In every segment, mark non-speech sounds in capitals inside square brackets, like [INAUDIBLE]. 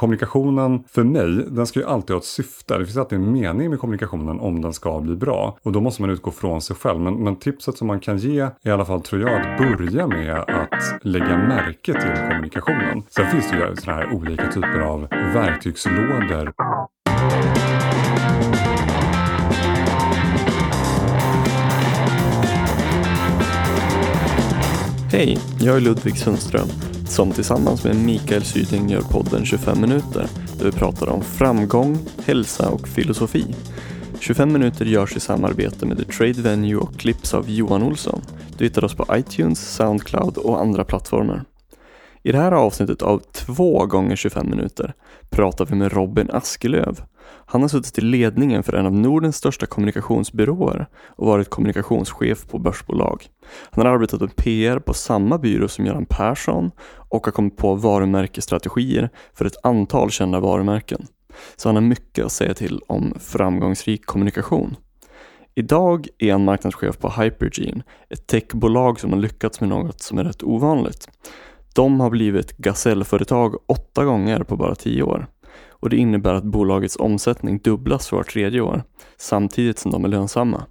kommunikationen för mig, den ska ju alltid ha ett syfte. Det finns alltid en mening med kommunikationen om den ska bli bra. Och då måste man utgå från sig själv. Men, men tipset som man kan ge i alla fall tror jag att börja med att lägga märke till kommunikationen. Sen finns det ju sådana här olika typer av verktygslådor. Hej, jag är Ludvig Sundström som tillsammans med Mikael Syding gör podden 25 minuter där vi pratar om framgång, hälsa och filosofi. 25 minuter görs i samarbete med The Trade Venue och klipps av Johan Olsson. Du hittar oss på iTunes, Soundcloud och andra plattformar. I det här avsnittet av 2 gånger 25 minuter pratar vi med Robin Askelöv. Han har suttit i ledningen för en av Nordens största kommunikationsbyråer och varit kommunikationschef på börsbolag. Han har arbetat med PR på samma byrå som Göran Persson och har kommit på varumärkesstrategier för ett antal kända varumärken. Så han har mycket att säga till om framgångsrik kommunikation. Idag är han marknadschef på Hypergene, ett techbolag som har lyckats med något som är rätt ovanligt. De har blivit gasellföretag åtta gånger på bara tio år och det innebär att bolagets omsättning dubblas vart tredje år samtidigt som de är lönsamma.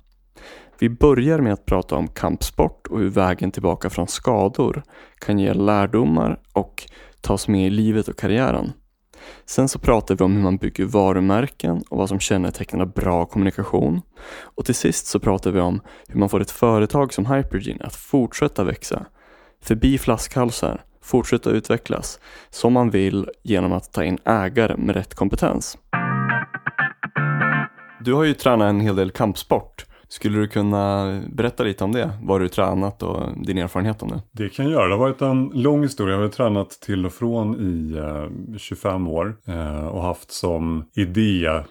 Vi börjar med att prata om kampsport och hur vägen tillbaka från skador kan ge lärdomar och tas med i livet och karriären. Sen så pratar vi om hur man bygger varumärken och vad som kännetecknar bra kommunikation. Och till sist så pratar vi om hur man får ett företag som Hypergene att fortsätta växa, förbi flaskhalsar fortsätta utvecklas som man vill genom att ta in ägare med rätt kompetens. Du har ju tränat en hel del kampsport. Skulle du kunna berätta lite om det? Vad du tränat och din erfarenhet om det? Det kan jag göra. Det har varit en lång historia. Jag har tränat till och från i eh, 25 år eh, och haft som idé, eh,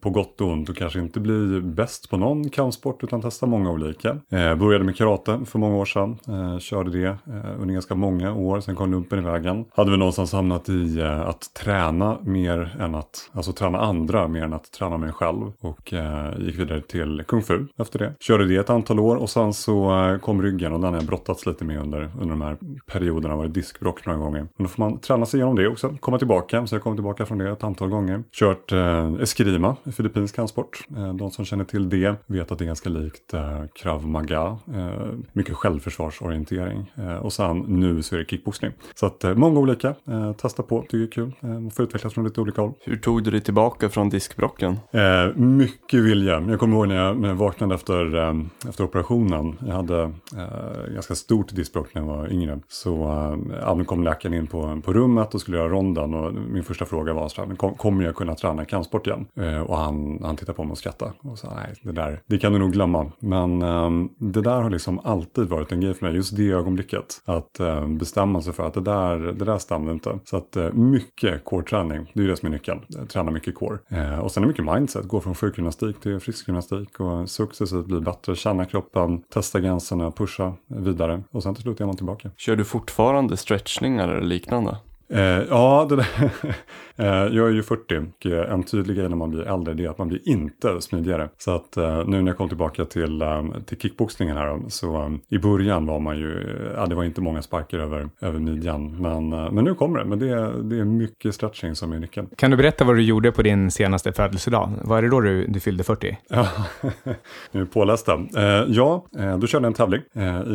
på gott och ont, att kanske inte bli bäst på någon kampsport utan testa många olika. Eh, började med karate för många år sedan. Eh, körde det eh, under ganska många år. Sen kom lumpen i vägen. Hade vi någonstans hamnat i eh, att träna mer än att, alltså träna andra mer än att träna mig själv. Och eh, gick vidare till kung fu efter det. Körde det ett antal år och sen så eh, kom ryggen och den har jag brottats lite med under, under de här perioderna. Varit diskbråck några gånger. Men då får man träna sig igenom det också. Komma tillbaka. Så jag kom tillbaka från det ett antal gånger. Kört eh, eskrima, filippinsk kampsport. Eh, de som känner till det vet att det är ganska likt eh, krav maga. Eh, mycket självförsvarsorientering. Eh, och sen nu så är det kickboxning. Så att eh, många olika. Testa på, tycker det är kul. Eh, får utvecklas från lite olika håll. Hur tog du dig tillbaka från diskbrocken? mycket vilja. Jag kommer ihåg när jag, när jag vaknade efter, eh, efter operationen. Jag hade eh, ganska stort diskbråck när jag var yngre. Så eh, kom läkaren in på, på rummet och skulle göra ronden. Och min första fråga var så här, kom, kommer jag kunna träna kampsport igen? Eh, och han, han tittade på mig och skrattade. Och sa, nej, det där, det kan du nog glömma. Men eh, det där har liksom alltid varit en grej för mig. Just det ögonblicket. Att eh, bestämma sig för att det där, det där stämde inte. Så att eh, mycket core-träning, det är det som är nyckeln. Träna mycket core. Eh, och sen är mycket mindset. Gå från sjukgymnastik till friskgymnastik och successivt successivt bli bättre, känna kroppen, testa gränserna, pusha vidare och sen till slut är man tillbaka. Kör du fortfarande stretchningar eller liknande? Eh, ja, det där, [LAUGHS] jag är ju 40 och eh, en tydlig grej när man blir äldre är att man blir inte smidigare. Så att eh, nu när jag kom tillbaka till, eh, till kickboxningen här så eh, i början var man ju, ja det var inte många sparker över, över midjan. Men, men nu kommer det, men det är, det är mycket stretching som är nyckeln. Kan du berätta vad du gjorde på din senaste födelsedag? Var det då du, du fyllde 40? Ja, [LAUGHS] nu är pålästa. ja, då körde jag en tävling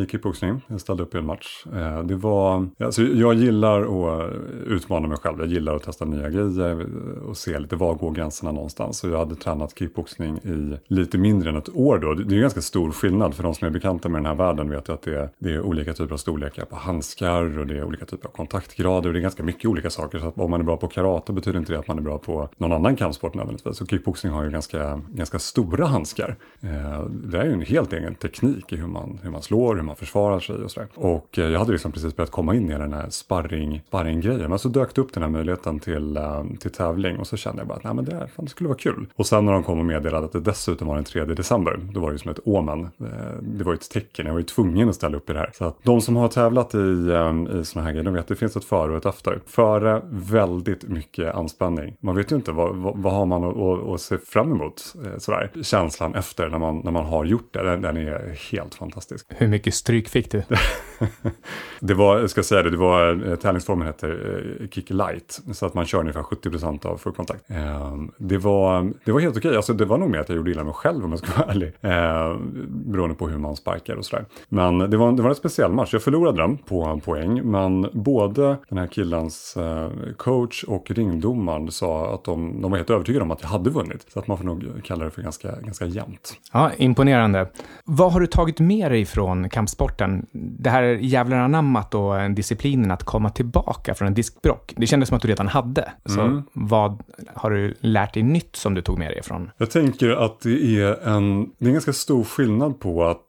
i kickboxning. Jag ställde upp i en match. det var, alltså jag gillar att utmana mig själv. Jag gillar att testa nya grejer och se lite var går gränserna någonstans. Så jag hade tränat kickboxning i lite mindre än ett år då. Det är ju ganska stor skillnad för de som är bekanta med den här världen vet ju att det är, det är olika typer av storlekar på handskar och det är olika typer av kontaktgrader och det är ganska mycket olika saker. Så att om man är bra på karate betyder inte det att man är bra på någon annan kampsport nödvändigtvis. Så kickboxning har ju ganska, ganska stora handskar. Eh, det är ju en helt egen teknik i hur man, hur man slår, hur man försvarar sig och sådär. Och eh, jag hade liksom precis börjat komma in i den här sparring, sparringgrejen. Men så dök det upp den här möjligheten till, till tävling och så kände jag bara att Nej, men det, här, fan, det skulle vara kul. Och sen när de kom och meddelade att det dessutom var den 3 december, då var det ju som ett omen. Uh, det var ju ett tecken, jag var ju tvungen att ställa upp i det här. Så att de som har tävlat i, um, i sådana här grejer, de vet att det finns ett före och ett efter. Före, väldigt mycket anspänning. Man vet ju inte vad, vad, vad har man att, att, att, se fram emot. Uh, sådär. Känslan efter när man, när man har gjort det, den, den är helt fantastisk. Hur mycket stryk fick du? [LAUGHS] [LAUGHS] det var, jag ska säga det, det var, eh, tävlingsformen heter eh, Kick Light. Så att man kör ungefär 70% av fullkontakt. Eh, det, var, det var helt okej, alltså det var nog mer att jag gjorde illa mig själv om jag ska vara ärlig. Eh, beroende på hur man sparkar och sådär. Men det var, det var en speciell match, jag förlorade den på en poäng. Men både den här killens eh, coach och ringdomaren sa att de, de var helt övertygade om att jag hade vunnit. Så att man får nog kalla det för ganska, ganska jämnt. Ja, imponerande. Vad har du tagit med dig från kampsporten? Det här jävlar anammat och disciplinen att komma tillbaka från en diskbrock. Det kändes som att du redan hade. Så Mm. vad har du lärt dig nytt som du tog med dig ifrån? Jag tänker att det är en, det är en ganska stor skillnad på att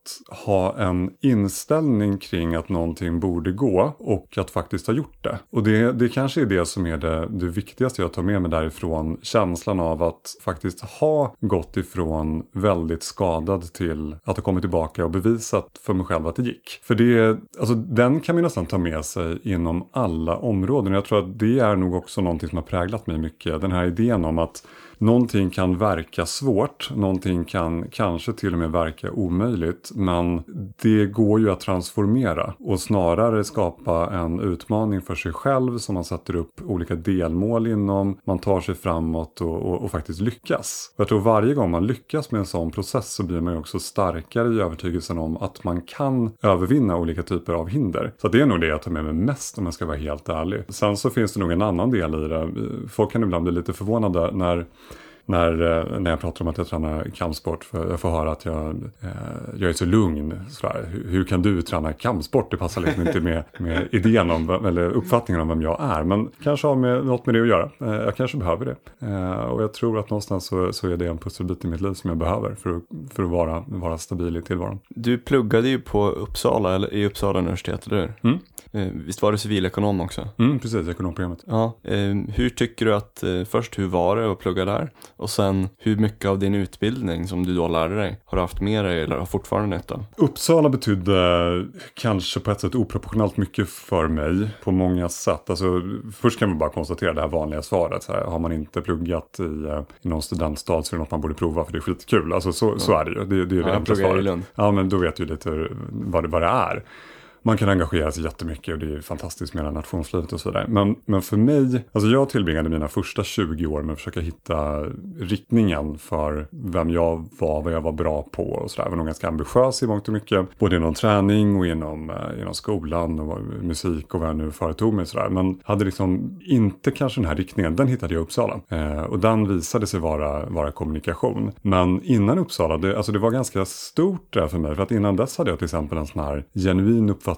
ha en inställning kring att någonting borde gå och att faktiskt ha gjort det. Och det, det kanske är det som är det, det viktigaste jag tar med mig därifrån. Känslan av att faktiskt ha gått ifrån väldigt skadad till att ha kommit tillbaka och bevisat för mig själv att det gick. För det, alltså den kan man nästan ta med sig inom alla områden. Jag tror att det är nog också någonting som har präglat mig mycket. Den här idén om att Någonting kan verka svårt, någonting kan kanske till och med verka omöjligt, men det går ju att transformera och snarare skapa en utmaning för sig själv som man sätter upp olika delmål inom, man tar sig framåt och, och, och faktiskt lyckas. Jag tror varje gång man lyckas med en sån process så blir man ju också starkare i övertygelsen om att man kan övervinna olika typer av hinder. Så det är nog det jag tar med mig mest om jag ska vara helt ärlig. Sen så finns det nog en annan del i det. Folk kan ibland bli lite förvånade när när, eh, när jag pratar om att jag tränar kampsport. För jag får höra att jag, eh, jag är så lugn. Sådär. Hur, hur kan du träna kampsport? Det passar liksom inte med, med idén om, vem- eller uppfattningen om vem jag är. Men kanske har med, något med det att göra. Eh, jag kanske behöver det. Och jag tror att någonstans så, så är det en pusselbit i mitt liv som jag behöver för att, för att vara, vara stabil i tillvaron. Du pluggade ju på Uppsala, eller i Uppsala universitet, eller hur? Mm. Eh, Visst var du civilekonom också? Mm, precis, ekonomprogrammet. Ja. Eh, hur tycker du att, eh, först hur var det att plugga där? Och sen hur mycket av din utbildning som du då lärde dig har du haft med dig eller har fortfarande nytta? Uppsala betydde kanske på ett sätt oproportionellt mycket för mig på många sätt. Alltså, först kan man bara konstatera det här vanliga svaret. Här, har man inte pluggat i, i någon studentstad så är det något man borde prova för det är skitkul. Alltså, så, så är det ju. Det, det är ju Ja, det jag enkla svaret. Lund. Ja, men då vet du lite vad det, vad det är. Man kan engagera sig jättemycket och det är fantastiskt med nationslivet och sådär. Men, men för mig, alltså jag tillbringade mina första 20 år med att försöka hitta riktningen för vem jag var, vad jag var bra på och sådär. Jag var nog ganska ambitiös i mångt och mycket. Både inom träning och inom, eh, inom skolan och musik och vad jag nu företog mig sådär. Men hade liksom inte kanske den här riktningen, den hittade jag i Uppsala. Eh, och den visade sig vara, vara kommunikation. Men innan Uppsala, det, alltså det var ganska stort där för mig. För att innan dess hade jag till exempel en sån här genuin uppfattning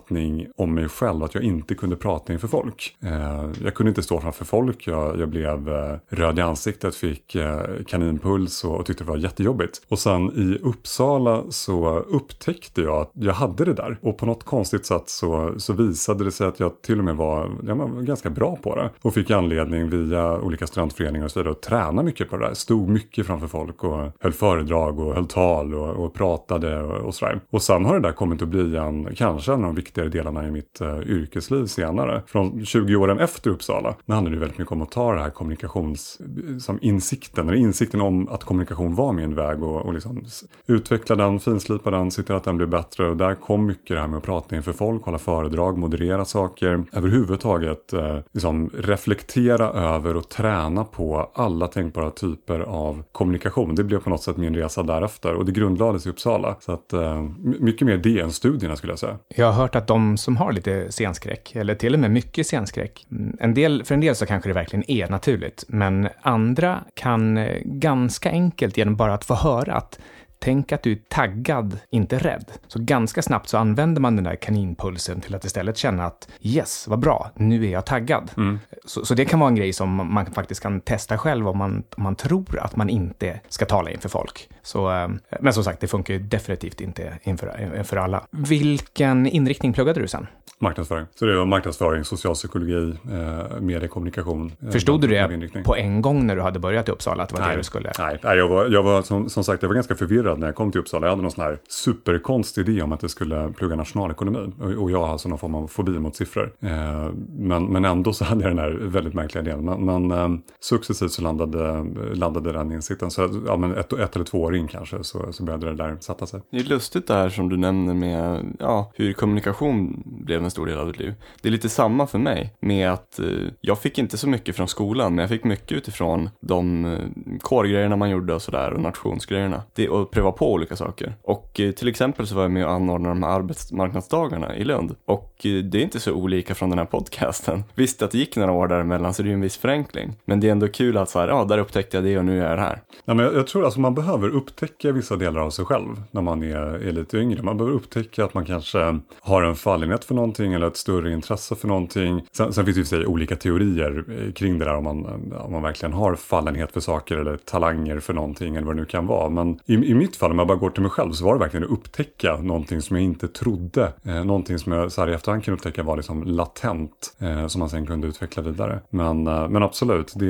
om mig själv. Att jag inte kunde prata inför folk. Eh, jag kunde inte stå framför folk. Jag, jag blev eh, röd i ansiktet, fick eh, kaninpuls och, och tyckte det var jättejobbigt. Och sen i Uppsala så upptäckte jag att jag hade det där. Och på något konstigt sätt så, så visade det sig att jag till och med var, jag var ganska bra på det. Och fick anledning via olika studentföreningar och så vidare att träna mycket på det där. Stod mycket framför folk och höll föredrag och höll tal och, och pratade och, och sådär. Och sen har det där kommit att bli en, kanske en av de viktigare delarna i mitt uh, yrkesliv senare. Från 20 åren efter Uppsala, Nu handlade det väldigt mycket om att ta det här kommunikations, som insikten, eller insikten om att kommunikation var min väg och, och liksom utveckla den, finslipa den, se till att den blev bättre. Och där kom mycket det här med att prata inför folk, hålla föredrag, moderera saker. Överhuvudtaget eh, liksom reflektera över och träna på alla tänkbara typer av kommunikation. Det blev på något sätt min resa därefter och det grundlades i Uppsala. Så att eh, mycket mer det än studierna skulle jag säga. Jag har hört att de som har lite scenskräck, eller till och med mycket scenskräck, mm, en del, för en del så kanske det verkligen är naturligt, men andra kan eh, ganska enkelt genom bara att få höra att Tänk att du är taggad, inte rädd. Så ganska snabbt så använder man den där kaninpulsen till att istället känna att yes, vad bra, nu är jag taggad. Så, så det kan vara en grej som man faktiskt kan testa själv om man, om man tror att man inte ska tala inför folk. Så, eh, men som sagt, det funkar ju definitivt inte inför, inför alla. Vilken inriktning pluggade du sen? Marknadsföring. Så det var marknadsföring, socialpsykologi, eh, mediekommunikation. eh, Förstod du det på en gång när du hade börjat i Uppsala, att det var det du skulle? Nej, nej jag var, jag var som, som sagt jag var ganska förvirrad när jag kom till Uppsala. Jag hade någon sån här superkonstig idé om att jag skulle plugga nationalekonomi. Och, jag har alltså någon form av fobi mot siffror. Eh, men, men ändå så [LAUGHS] hade jag den här väldigt märkliga idén. Men, men eh, successivt så landade, landade den insikten. Så ja, men ett, ett eller två år in kanske så, så började det där sätta sig. Det är lustigt det här som du nämner med ja, hur kommunikation blev en stor del av ditt liv. Det är lite samma för mig med att eh, jag fick inte så mycket från skolan men jag fick mycket utifrån de kårgrejerna man gjorde och sådär och nationsgrejerna. Det, och pröva på olika saker. Och eh, till exempel så var jag med och anordnade de här arbetsmarknadsdagarna i Lund. Och eh, det är inte så olika från den här podcasten. [LAUGHS] Visst att det gick några år däremellan så det är ju en viss förenkling. Men det är ändå kul att så här, ja där upptäckte jag det och nu är jag här. Ja, men jag, jag tror alltså man behöver upptäcka vissa delar av sig själv när man är, är lite yngre. Man behöver upptäcka att man kanske har en fallenhet för någonting eller ett större intresse för någonting. Sen, sen finns det ju sig olika teorier eh, kring det där om man, om man verkligen har fallenhet för saker eller talanger för någonting eller vad det nu kan vara. Men i, i mitt fall, om jag bara går till mig själv, så var det verkligen att upptäcka någonting som jag inte trodde. Eh, någonting som jag så här i efterhand kan upptäcka var liksom latent, eh, som man sen kunde utveckla vidare. Men, eh, men absolut, det,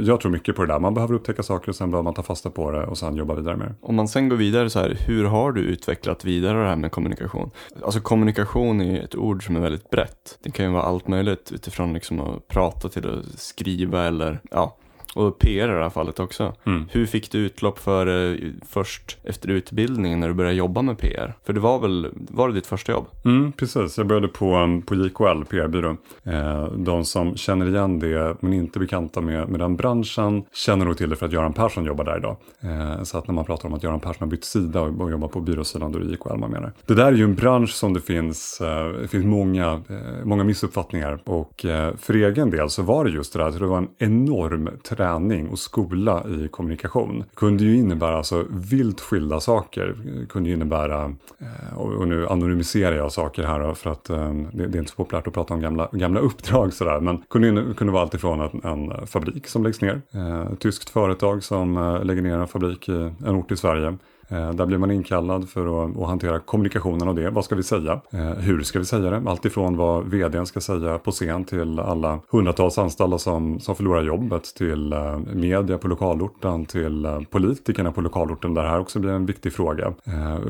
jag tror mycket på det där. Man behöver upptäcka saker och sen behöver man ta fasta på det och sen jobba vidare med det. Om man sen går vidare så här, hur har du utvecklat vidare det här med kommunikation? Alltså kommunikation är ju ett ord som är väldigt brett. Det kan ju vara allt möjligt utifrån liksom att prata till att skriva eller ja, och PR i det här fallet också. Mm. Hur fick du utlopp för det först efter utbildningen när du började jobba med PR? För det var väl, var det ditt första jobb? Mm, precis, jag började på, på JKL, PR-byrå. Eh, de som känner igen det men inte bekanta med, med den branschen känner nog till det för att Göran Persson jobbar där idag. Eh, så att när man pratar om att Göran Persson har bytt sida och, och jobbar på byråsidan då är det JKL man menar. Det där är ju en bransch som det finns, eh, det finns många, eh, många missuppfattningar och eh, för egen del så var det just det där att det var en enorm träning och skola i kommunikation. Det kunde ju innebära alltså vilt skilda saker. Det kunde ju innebära, eh, och nu anonymiserar jag saker här för att eh, det, är inte så populärt att prata om gamla, gamla uppdrag sådär. Men det kunde, kunde vara alltifrån en, en fabrik som läggs ner. Eh, ett tyskt företag som lägger ner en fabrik i en ort i Sverige. Eh, där blir man inkallad för att, att hantera kommunikationen av det. Vad ska vi säga? Eh, hur ska vi säga det? Allt ifrån vad vdn ska säga på scen till alla hundratals anställda som, som förlorar jobbet till eh, media på lokalorten till politikerna på lokalorten där det här också blir en viktig fråga.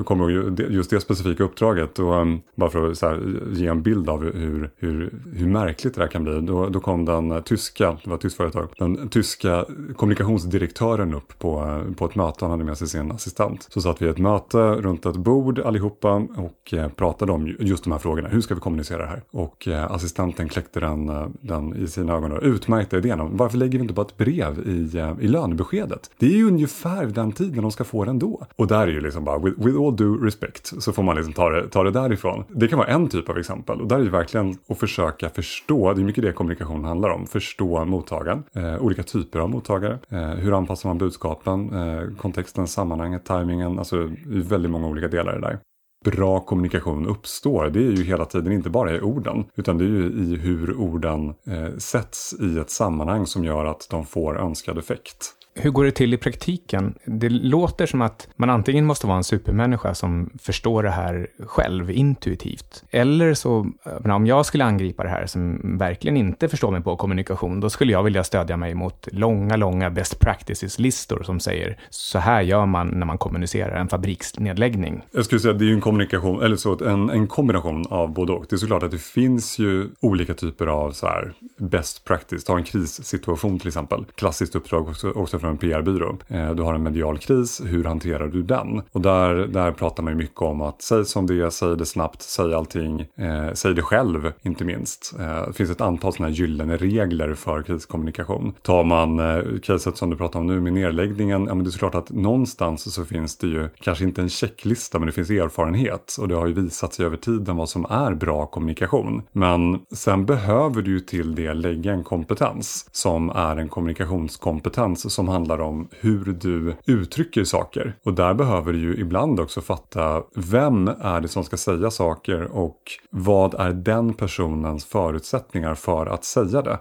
Kommer ihåg just det specifika uppdraget och bara för att så här, ge en bild av hur, hur, hur märkligt det här kan bli. Då, då kom den tyska, det var ett tyskt företag, den tyska kommunikationsdirektören upp på, på ett möte. Han hade med sig sin assistent. Så satt vi i ett möte runt ett bord allihopa och eh, pratade om just de här frågorna. Hur ska vi kommunicera det här? Och eh, assistenten kläckte den, eh, den i sina ögon och utmärkte idén om varför lägger vi inte bara ett brev i, i lönebeskedet? Det är ju ungefär den tiden de ska få den då. Och där är ju liksom bara with, with all due respect så får man liksom ta det, ta det därifrån. Det kan vara en typ av exempel och där är ju verkligen att försöka förstå, det är mycket det kommunikation handlar om, förstå mottagaren, eh, olika typer av mottagare, eh, hur anpassar man budskapen, eh, kontexten, sammanhanget, timing? Tajmingen, alltså det är väldigt många olika delar i det där bra kommunikation uppstår. Det är ju hela tiden inte bara i orden, utan det är ju i hur orden eh, sätts i ett sammanhang som gör att de får önskad effekt. Hur går det till i praktiken? Det låter som att man antingen måste vara en supermänniska som förstår det här själv intuitivt. Eller så, om jag skulle angripa det här som verkligen inte förstår mig på kommunikation, då skulle jag vilja stödja mig mot långa, långa best practices-listor som säger så här gör man när man kommunicerar en fabriksnedläggning. Jag skulle säga att det är ju en kommunikation, eller så en, en kombination av både och. Det är såklart att det finns ju olika typer av så här best practice. Ta en krissituation till exempel. Klassiskt uppdrag också, också från en PR-byrå. Eh, du har en medial kris, hur hanterar du den? Och där, där pratar man ju mycket om att säg som det är, säg det snabbt, säg allting, eh, säg det själv inte minst. Eh, det finns ett antal sådana här gyllene regler för kriskommunikation. Tar man eh, caset som du pratar om nu med nedläggningen, ja men det är såklart att någonstans så finns det ju kanske inte en checklista men det finns erfarenhet och det har ju visat sig över tiden vad som är bra kommunikation. Men sen behöver du ju till det lägga en kompetens som är en kommunikationskompetens som handlar om hur du uttrycker saker. Och där behöver du ju ibland också fatta vem är det som ska säga saker och vad är den personens förutsättningar för att säga det.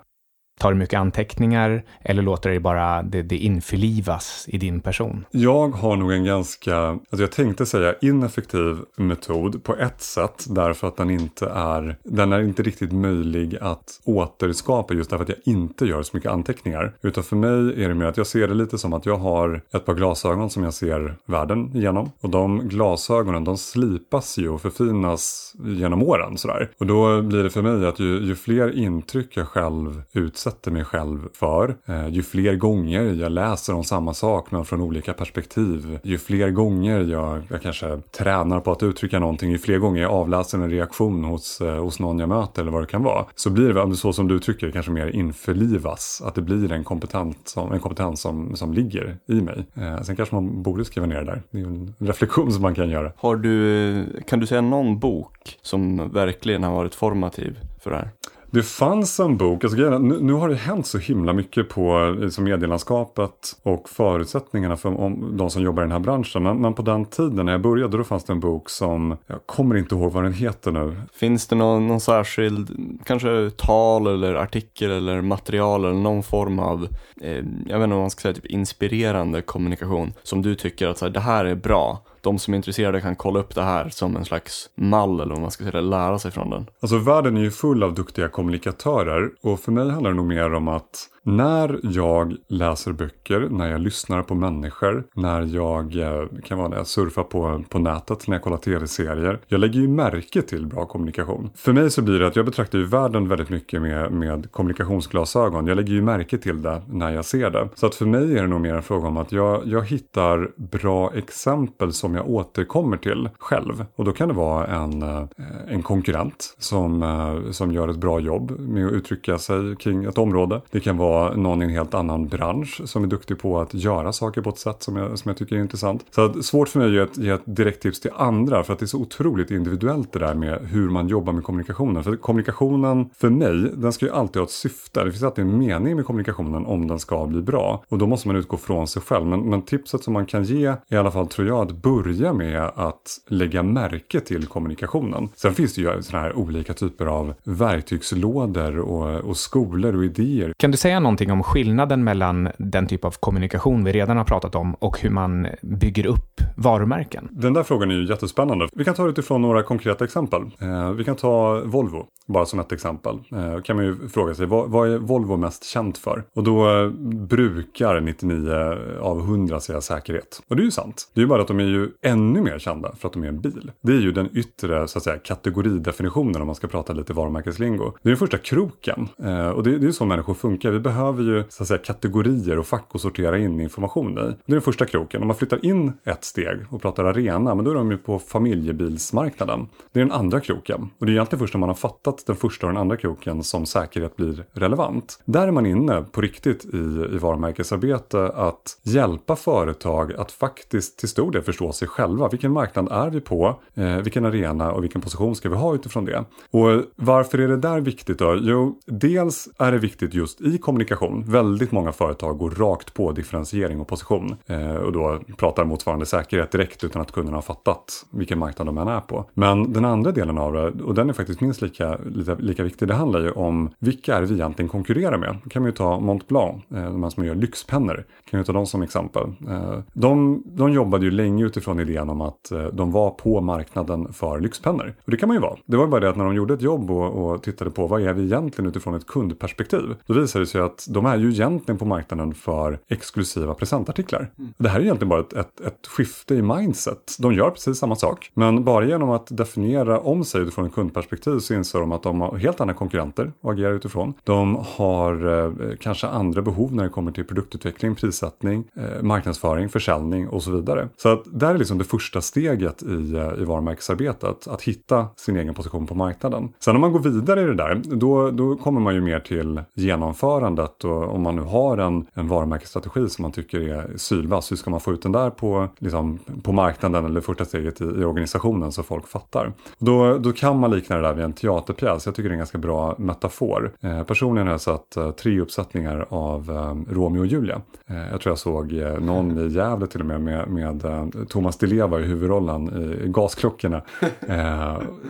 Tar du mycket anteckningar eller låter det bara det, det införlivas i din person? Jag har nog en ganska, alltså jag tänkte säga ineffektiv metod på ett sätt därför att den inte är, den är inte riktigt möjlig att återskapa just därför att jag inte gör så mycket anteckningar. Utan för mig är det mer att jag ser det lite som att jag har ett par glasögon som jag ser världen genom. Och de glasögonen de slipas ju och förfinas genom åren sådär. Och då blir det för mig att ju, ju fler intryck jag själv utsätter utsätter mig själv för, eh, ju fler gånger jag läser om samma sak men från olika perspektiv, ju fler gånger jag, jag kanske tränar på att uttrycka någonting, ju fler gånger jag avläser en reaktion hos, eh, hos någon jag möter eller vad det kan vara, så blir det så som du uttrycker kanske mer införlivas, att det blir en kompetens som, en kompetens som, som ligger i mig. Eh, sen kanske man borde skriva ner det där, det är en reflektion som man kan göra. Har du, kan du säga någon bok som verkligen har varit formativ för det här? Det fanns en bok, alltså, nu, nu har det hänt så himla mycket på liksom, medielandskapet och förutsättningarna för om, de som jobbar i den här branschen. Men, men, på den tiden när jag började då fanns det en bok som, jag kommer inte ihåg vad den heter nu. Finns det någon, någon särskild, kanske tal eller artikel eller material eller någon form av, eh, jag vet inte om man ska säga typ inspirerande kommunikation som du tycker att så här, det här är bra de som är intresserade kan kolla upp det här som en slags mall eller vad man ska säga, lära sig från den. Alltså världen är ju full av duktiga kommunikatörer och för mig handlar det nog mer om att när jag läser böcker, när jag lyssnar på människor, när jag eh, kan vara när jag surfar på, på nätet, när jag kollar tv-serier. Jag lägger ju märke till bra kommunikation. För mig så blir det att jag betraktar ju världen väldigt mycket med, med kommunikationsglasögon. Jag lägger ju märke till det när jag ser det. Så att för mig är det nog mer en fråga om att jag, jag hittar bra exempel som jag återkommer till själv. Och då kan det vara en, eh, en konkurrent som, eh, som gör ett bra jobb med att uttrycka sig kring ett område. Det kan vara någon i en helt annan bransch som är duktig på att göra saker på ett sätt som jag, som jag tycker är intressant. Så att, svårt för mig att ge ett direkt tips till andra för att det är så otroligt individuellt det där med hur man jobbar med kommunikationen. För kommunikationen för mig, den ska ju alltid ha ett syfte. Det finns alltid en mening med kommunikationen om den ska bli bra. Och då måste man utgå från sig själv. Men, men tipset som man kan ge i alla fall tror jag att börja med att lägga märke till kommunikationen. Sen finns det ju sådana här olika typer av verktygslådor och, och skolor och idéer. Kan du säga någonting om skillnaden mellan den typ av kommunikation vi redan har pratat om och hur man bygger upp varumärken? Den där frågan är ju jättespännande. Vi kan ta det utifrån några konkreta exempel. Eh, vi kan ta Volvo, bara som ett exempel. Eh, kan man ju fråga sig, vad, vad, är Volvo mest känt för? Och då eh, brukar 99 av 100 säga säkerhet. Och det är ju sant. Det är ju bara att de är ju ännu mer kända för att de är en bil. Det är ju den yttre så att säga, kategoridefinitionen om man ska prata lite varumärkeslingo. Det är den första kroken. Eh, och det, det är ju så människor funkar. Vi behöver ju så att säga, kategorier och fack att sortera in information i. Det är den första kroken. Om man flyttar in ett steg och pratar arena, men då är de ju på familjebilsmarknaden. Det är den andra kroken. Och det är egentligen först när man har fattat den första och den andra kroken som säkerhet blir relevant. Där är man inne på riktigt i, i varumärkesarbete att hjälpa företag att faktiskt till stor del förstå sig själva. Vilken marknad är vi på? Eh, vilken arena och vilken position ska vi ha utifrån det? Och varför är det där viktigt då? Jo, dels är det viktigt just i kommunikation. Väldigt många företag går rakt på differentiering och position eh, och då pratar motsvarande säkerhet direkt utan att kunderna har fattat vilken marknad de än är på. Men den andra delen av det, och den är faktiskt minst lika, lika, lika viktig, det handlar ju om vilka är vi egentligen konkurrerar med. Då kan man ju ta Montblanc, eh, de här som gör lyxpennor, kan vi ta dem som exempel. Eh, de, de jobbade ju länge utifrån idén om att eh, de var på marknaden för lyxpennor. Och det kan man ju vara. Det var bara det att när de gjorde ett jobb och, och tittade på vad är vi egentligen utifrån ett kundperspektiv, då visade det sig att de är ju egentligen på marknaden för exklusiva presentartiklar. Mm. Det här är egentligen bara ett, ett, ett skifte i mindset. De gör precis samma sak. Men bara genom att definiera om sig utifrån ett kundperspektiv så inser de att att de har helt andra konkurrenter att agera utifrån. De har eh, kanske andra behov när det kommer till produktutveckling, prissättning, eh, marknadsföring, försäljning och så vidare. Så att där är liksom det första steget i, eh, i varumärkesarbetet, att hitta sin egen position på marknaden. Sen om man går vidare i det där, då, då kommer man ju mer till genomförandet och om man nu har en, en varumärkesstrategi som man tycker är sylvass, hur ska man få ut den där på, liksom, på marknaden eller första steget i, i organisationen så folk fattar. Då, då kan man likna det där vid en teaterpjäs. Jag tycker det är en ganska bra metafor. Eh, personligen har jag sett eh, tre uppsättningar av eh, Romeo och Julia. Eh, jag tror jag såg eh, någon i Gävle till och med med, med eh, Thomas Di Leva i huvudrollen i Gasklockorna. [LAUGHS]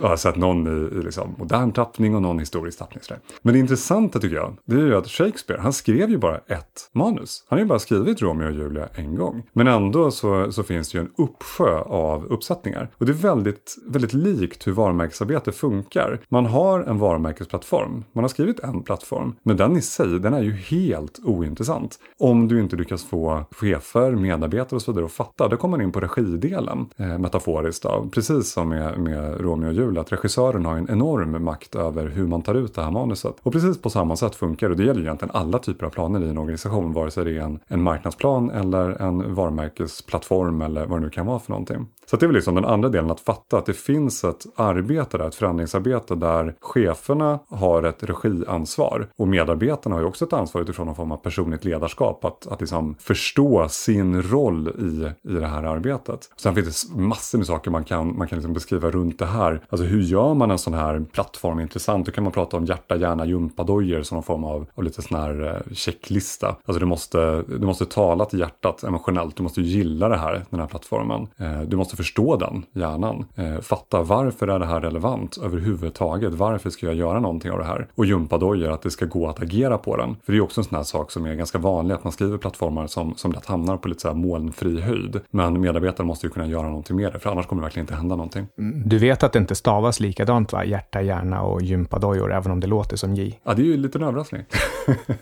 jag har sett någon i, i liksom, modern tappning och någon historisk tappning. Men det intressanta tycker jag, det är ju att Shakespeare, han skrev ju bara ett manus. Han har ju bara skrivit Romeo och Julia en gång. Men ändå så, så finns det ju en uppsjö av uppsättningar. Och det är väldigt, väldigt likt hur varumärkesarbete funkar. Man har har en varumärkesplattform. Man har skrivit en plattform. Men den i sig, den är ju helt ointressant. Om du inte lyckas få chefer, medarbetare och så vidare att fatta. Då kommer man in på regidelen, eh, metaforiskt. Då. Precis som med, med Romeo och Julia, att regissören har en enorm makt över hur man tar ut det här manuset. Och precis på samma sätt funkar det. Det gäller egentligen alla typer av planer i en organisation, vare sig det är en, en marknadsplan eller en varumärkesplattform eller vad det nu kan vara för någonting. Så det är väl liksom den andra delen, att fatta att det finns ett arbete där, ett förändringsarbete där cheferna har ett regiansvar och medarbetarna har ju också ett ansvar utifrån någon form av personligt ledarskap. Att, att liksom förstå sin roll i, i det här arbetet. Sen finns det massor med saker man kan, man kan liksom beskriva runt det här. Alltså hur gör man en sån här plattform intressant? Då kan man prata om hjärta, hjärna, gympadojor som någon form av, av lite sån här eh, checklista. Alltså du måste, du måste tala till hjärtat emotionellt. Du måste gilla det här, den här plattformen. Eh, du måste förstå den, hjärnan. Eh, fatta varför är det här relevant överhuvudtaget? Varför ska jag göra någonting av det här? Och gympadojor, att det ska gå att agera på den. För det är också en sån här sak som är ganska vanlig, att man skriver plattformar som, som lätt hamnar på lite så här molnfri höjd. Men medarbetare måste ju kunna göra någonting med det, för annars kommer det verkligen inte hända någonting. Du vet att det inte stavas likadant, va? Hjärta, hjärna och gympadojor, även om det låter som J. Ja, det är ju lite en överraskning.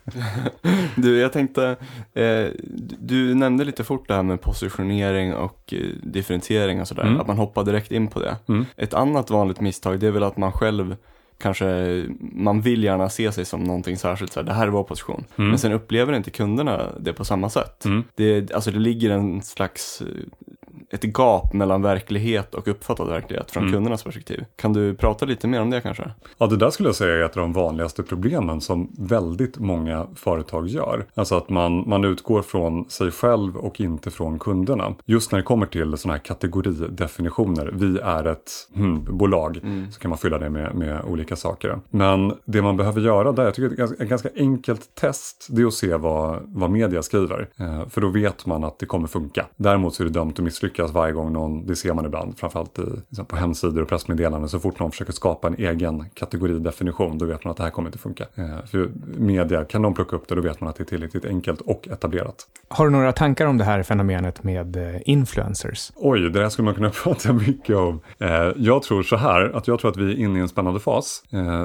[LAUGHS] du, jag tänkte, eh, du nämnde lite fort det här med positionering och eh, differentiering och sådär, mm. att man hoppar direkt in på det. Mm. Ett annat vanligt misstag, det är väl att man själv kanske, man vill gärna se sig som någonting särskilt, så här, det här är vår position. Mm. Men sen upplever inte kunderna det på samma sätt. Mm. Det, alltså det ligger en slags ett gap mellan verklighet och uppfattad verklighet från mm. kundernas perspektiv. Kan du prata lite mer om det kanske? Ja, det där skulle jag säga är ett av de vanligaste problemen som väldigt många företag gör. Alltså att man, man utgår från sig själv och inte från kunderna. Just när det kommer till sådana här kategoridefinitioner. Vi är ett hmm, bolag. Mm. Så kan man fylla det med, med olika saker. Men det man behöver göra där, jag tycker är ett ganska enkelt test, det är att se vad, vad media skriver. Eh, för då vet man att det kommer funka. Däremot så är det dömt att misslyckas misslyckas varje gång någon, det ser man ibland, framförallt i, liksom på hemsidor och pressmeddelanden, så fort någon försöker skapa en egen kategoridefinition, då vet man att det här kommer inte funka. Eh, för media, kan de plocka upp det, då vet man att det är tillräckligt enkelt och etablerat. Har du några tankar om det här fenomenet med eh, influencers? Oj, det där skulle man kunna [LAUGHS] prata mycket om. Eh, jag tror så här, att jag tror att vi är inne i en spännande fas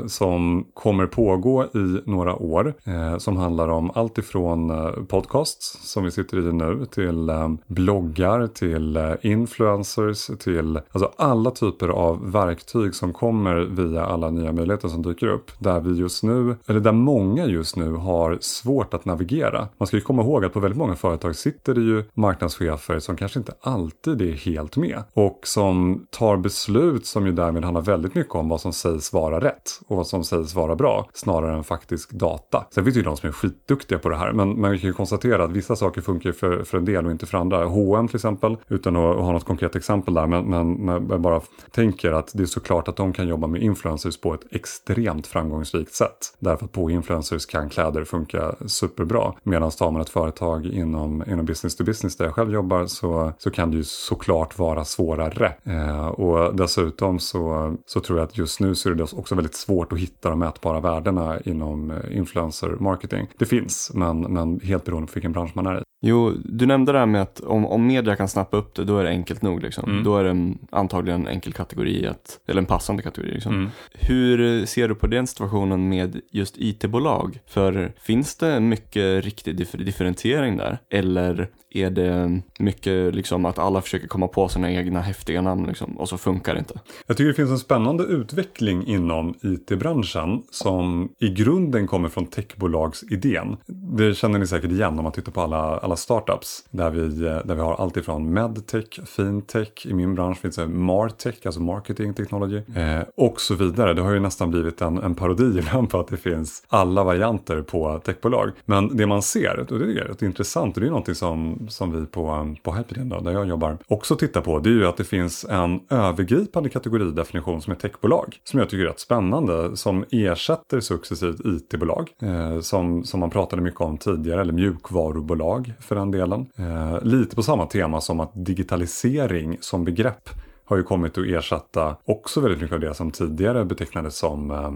som kommer pågå i några år, som handlar om allt ifrån podcasts, som vi sitter i nu, till bloggar, till Eh, influencers till alltså alla typer av verktyg som kommer via alla nya möjligheter som dyker upp. Där vi just nu, eller där många just nu har svårt att navigera. Man ska ju komma ihåg att på väldigt många företag sitter det ju marknadschefer som kanske inte alltid är helt med. Och som tar beslut som ju därmed handlar väldigt mycket om vad som sägs vara rätt och vad som sägs vara bra snarare än faktisk data. Sen finns det ju de som är skitduktiga på det här men man kan ju konstatera att vissa saker funkar för, för en del och inte för andra. H&M till exempel, utan att ha något konkret exempel där, men, men, men jag bara tänker att det är såklart att de kan jobba med influencers på ett extremt framgångsrikt sätt. Därför att på influencers kan kläder funka superbra. Medan tar man ett företag inom, inom business to business där jag själv jobbar så, så kan det ju såklart vara svårare. Eh, och dessutom så, så tror jag att just nu så är det också väldigt svårt att hitta de mätbara värdena inom eh, influencer marketing. Det finns, men, men helt beroende på vilken bransch man är i. Jo, du nämnde det här med att om, om media kan snappa upp det, då är det enkelt nog. Liksom. Mm. Då är det antagligen en enkel kategori, att, eller en passande kategori. Liksom. Mm. Hur ser du på den situationen med just IT-bolag? För finns det mycket riktig differentiering där? Eller är det mycket liksom att alla försöker komma på sina egna häftiga namn liksom, och så funkar det inte. Jag tycker det finns en spännande utveckling inom IT-branschen som i grunden kommer från techbolagsidén. Det känner ni säkert igen om man tittar på alla, alla startups där vi, eh, där vi har allt ifrån medtech, fintech, i min bransch finns det martech, alltså marketing technology eh, och så vidare. Det har ju nästan blivit en, en parodi [LAUGHS] ibland på att det finns alla varianter på techbolag. Men det man ser, och det är rätt intressant och det är någonting som som, vi på, på Hypedin då, där jag jobbar, också tittar på, det är ju att det finns en övergripande kategoridefinition som är techbolag. Som jag tycker är rätt spännande, som ersätter successivt IT-bolag. Eh, som, som man pratade mycket om tidigare, eller mjukvarubolag för den delen. Eh, lite på samma tema som att digitalisering som begrepp har ju kommit att ersätta också väldigt mycket av det som tidigare betecknades som eh,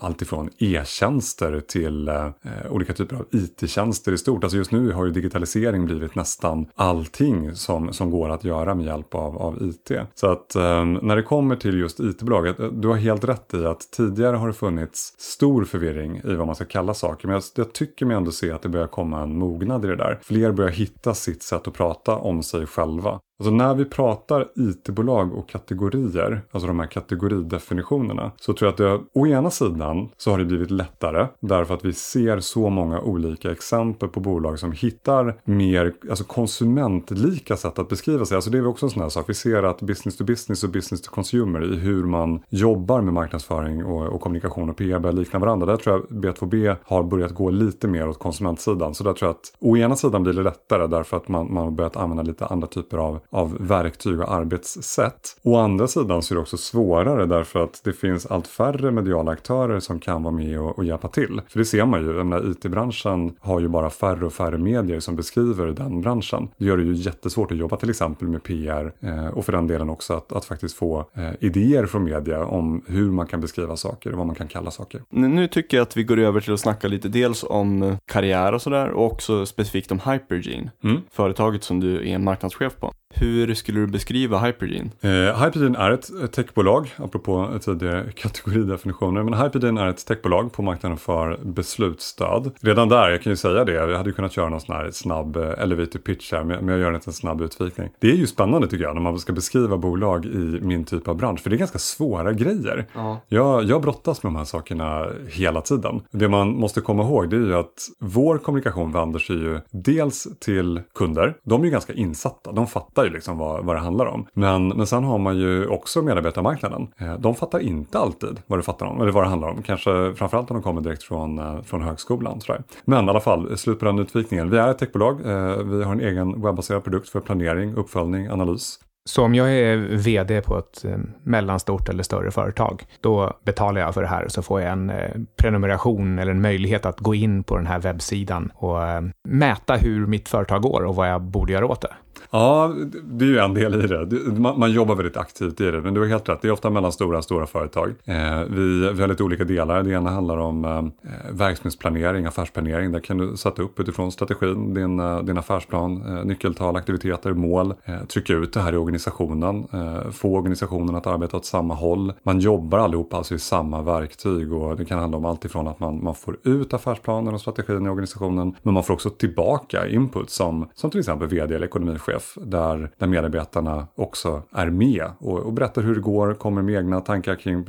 alltifrån e-tjänster till eh, olika typer av it-tjänster i stort. Alltså just nu har ju digitalisering blivit nästan allting som, som går att göra med hjälp av, av IT. Så att eh, när det kommer till just it-bolaget, eh, du har helt rätt i att tidigare har det funnits stor förvirring i vad man ska kalla saker. Men jag, jag tycker mig ändå se att det börjar komma en mognad i det där. Fler börjar hitta sitt sätt att prata om sig själva. Alltså när vi pratar IT-bolag och kategorier, alltså de här kategoridefinitionerna, så tror jag att det, å ena sidan så har det blivit lättare därför att vi ser så många olika exempel på bolag som hittar mer alltså konsumentlika sätt att beskriva sig. Alltså det är också en sån här sak. Vi ser att business to business och business to consumer i hur man jobbar med marknadsföring och, och kommunikation och PR börjar likna varandra. Där tror jag B2B har börjat gå lite mer åt konsumentsidan. Så där tror jag att å ena sidan blir det lättare därför att man, man har börjat använda lite andra typer av, av verktyg och arbetssätt. Å andra sidan så är det också svårare därför att det finns allt färre mediala aktörer som kan vara med och, och hjälpa till. För det ser man ju, den där IT-branschen har ju bara färre och färre medier som beskriver den branschen. Det gör det ju jättesvårt att jobba till exempel med PR eh, och för den delen också att, att faktiskt få eh, idéer från media om hur man kan beskriva saker och vad man kan kalla saker. Nu tycker jag att vi går över till att snacka lite dels om karriär och sådär och också specifikt om Hypergene, mm. företaget som du är marknadschef på. Hur skulle du beskriva Hypergene? Eh, Hypergene är ett techbolag, apropå tidigare [LAUGHS] kategoridefinitioner. Men Hypergene är ett techbolag på marknaden för beslutsstöd. Redan där, jag kan ju säga det, jag hade ju kunnat köra någon sån här snabb eh, elevator pitch här, men jag gör inte en snabb utvikning. Det är ju spännande tycker jag, när man ska beskriva bolag i min typ av bransch, för det är ganska svåra grejer. Ja. Jag, jag brottas med de här sakerna hela tiden. Det man måste komma ihåg det är ju att vår kommunikation vänder sig ju dels till kunder, de är ju ganska insatta, de fattar ju liksom vad, vad det handlar om. Men, men sen har man ju också medarbetarmarknaden. Eh, de fattar inte alltid vad det, fattar om, eller vad det handlar om. Kanske framförallt om de kommer direkt från, eh, från högskolan. Sådär. Men i alla fall, slut på den utvikningen. Vi är ett techbolag. Eh, vi har en egen webbaserad produkt för planering, uppföljning, analys. Så om jag är vd på ett mellanstort eller större företag, då betalar jag för det här och så får jag en prenumeration eller en möjlighet att gå in på den här webbsidan och mäta hur mitt företag går och vad jag borde göra åt det. Ja, det är ju en del i det. Man, man, jobbar väldigt aktivt i det, men du har helt rätt. Det är ofta mellan stora och stora företag. Eh, vi, vi har lite olika delar. Det ena handlar om eh, verksamhetsplanering, affärsplanering. Där kan du sätta upp utifrån strategin, din, eh, din affärsplan, eh, nyckeltal, aktiviteter, mål. Eh, trycka ut det här i organisationen. Eh, få organisationen att arbeta åt samma håll. Man jobbar allihopa alltså i samma verktyg och det kan handla om allt ifrån att man, man får ut affärsplanen och strategin i organisationen. Men man får också tillbaka input som, som till exempel vd eller ekonomichef chef där, där medarbetarna också är med och, och berättar hur det går, kommer med egna tankar kring eh,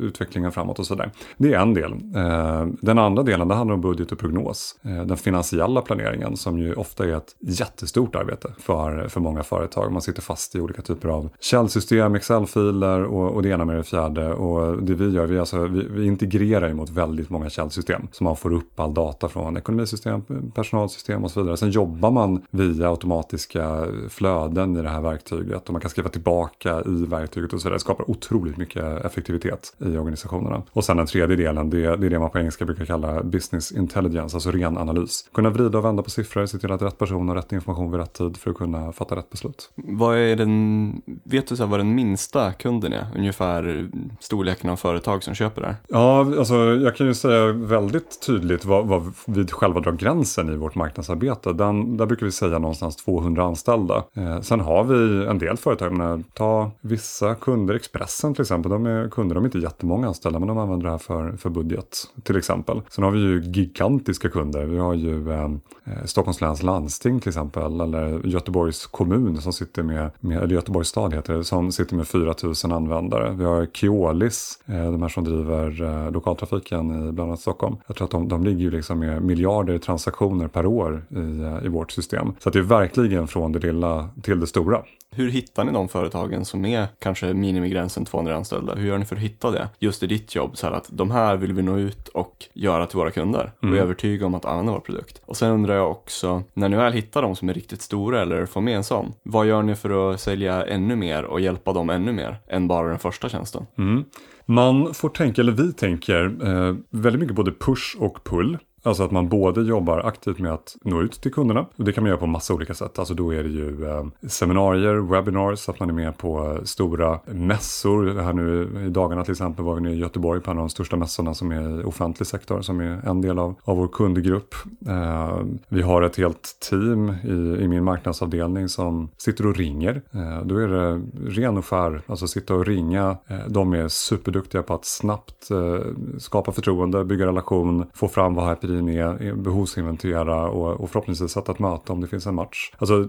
utvecklingen framåt och sådär. Det är en del. Eh, den andra delen det handlar om budget och prognos. Eh, den finansiella planeringen som ju ofta är ett jättestort arbete för, för många företag. Man sitter fast i olika typer av källsystem, Excel-filer och, och det ena med det fjärde. Och det vi gör, vi, alltså, vi, vi integrerar ju mot väldigt många källsystem. Så man får upp all data från ekonomisystem, personalsystem och så vidare. Sen jobbar man via automatiska flöden i det här verktyget och man kan skriva tillbaka i verktyget och så vidare. Det skapar otroligt mycket effektivitet i organisationerna. Och sen den tredje delen, det, det är det man på engelska brukar kalla business intelligence, alltså ren analys. Kunna vrida och vända på siffror, se till att rätt person har rätt information vid rätt tid för att kunna fatta rätt beslut. Vad är den, vet du så här, vad den minsta kunden är? Ungefär storleken av företag som köper det här? Ja, alltså jag kan ju säga väldigt tydligt vad, vad vi själva drar gränsen i vårt marknadsarbete. Den, där brukar vi säga någonstans 200 anställda anställda. Eh, sen har vi en del företag, men ta vissa kunder, Expressen till exempel, de är kunder, de är inte jättemånga anställda, men de använder det här för, för budget till exempel. Sen har vi ju gigantiska kunder, vi har ju eh, eh Stockholms läns landsting till exempel, eller Göteborgs kommun som sitter med, med eller Göteborgs stad heter det, som sitter med 4000 användare. Vi har Keolis, eh, de här som driver eh, lokaltrafiken i bland annat Stockholm. Jag tror att de, de ligger ju liksom med miljarder transaktioner per år i, eh, i vårt system. Så att det är verkligen från det lilla till det stora. Hur hittar ni de företagen som är kanske minimigränsen 200 anställda? Hur gör ni för att hitta det just i ditt jobb? Så här att de här vill vi nå ut och göra till våra kunder och mm. övertyga om att använda vår produkt. Och sen undrar jag också, när ni väl hittar de som är riktigt stora eller får med en sån, vad gör ni för att sälja ännu mer och hjälpa dem ännu mer än bara den första tjänsten? Mm. Man får tänka, eller vi tänker, eh, väldigt mycket både push och pull. Alltså att man både jobbar aktivt med att nå ut till kunderna. Och det kan man göra på massa olika sätt. Alltså då är det ju eh, seminarier, webinars, att man är med på stora mässor. Här nu i dagarna till exempel var vi nere i Göteborg på en av de största mässorna som är i offentlig sektor, som är en del av, av vår kundgrupp. Eh, vi har ett helt team i, i min marknadsavdelning som sitter och ringer. Eh, då är det ren och skär, alltså sitta och ringa. Eh, de är superduktiga på att snabbt eh, skapa förtroende, bygga relation, få fram vad här vi är behovsinventera och, och förhoppningsvis sätta ett möte om det finns en match. Alltså,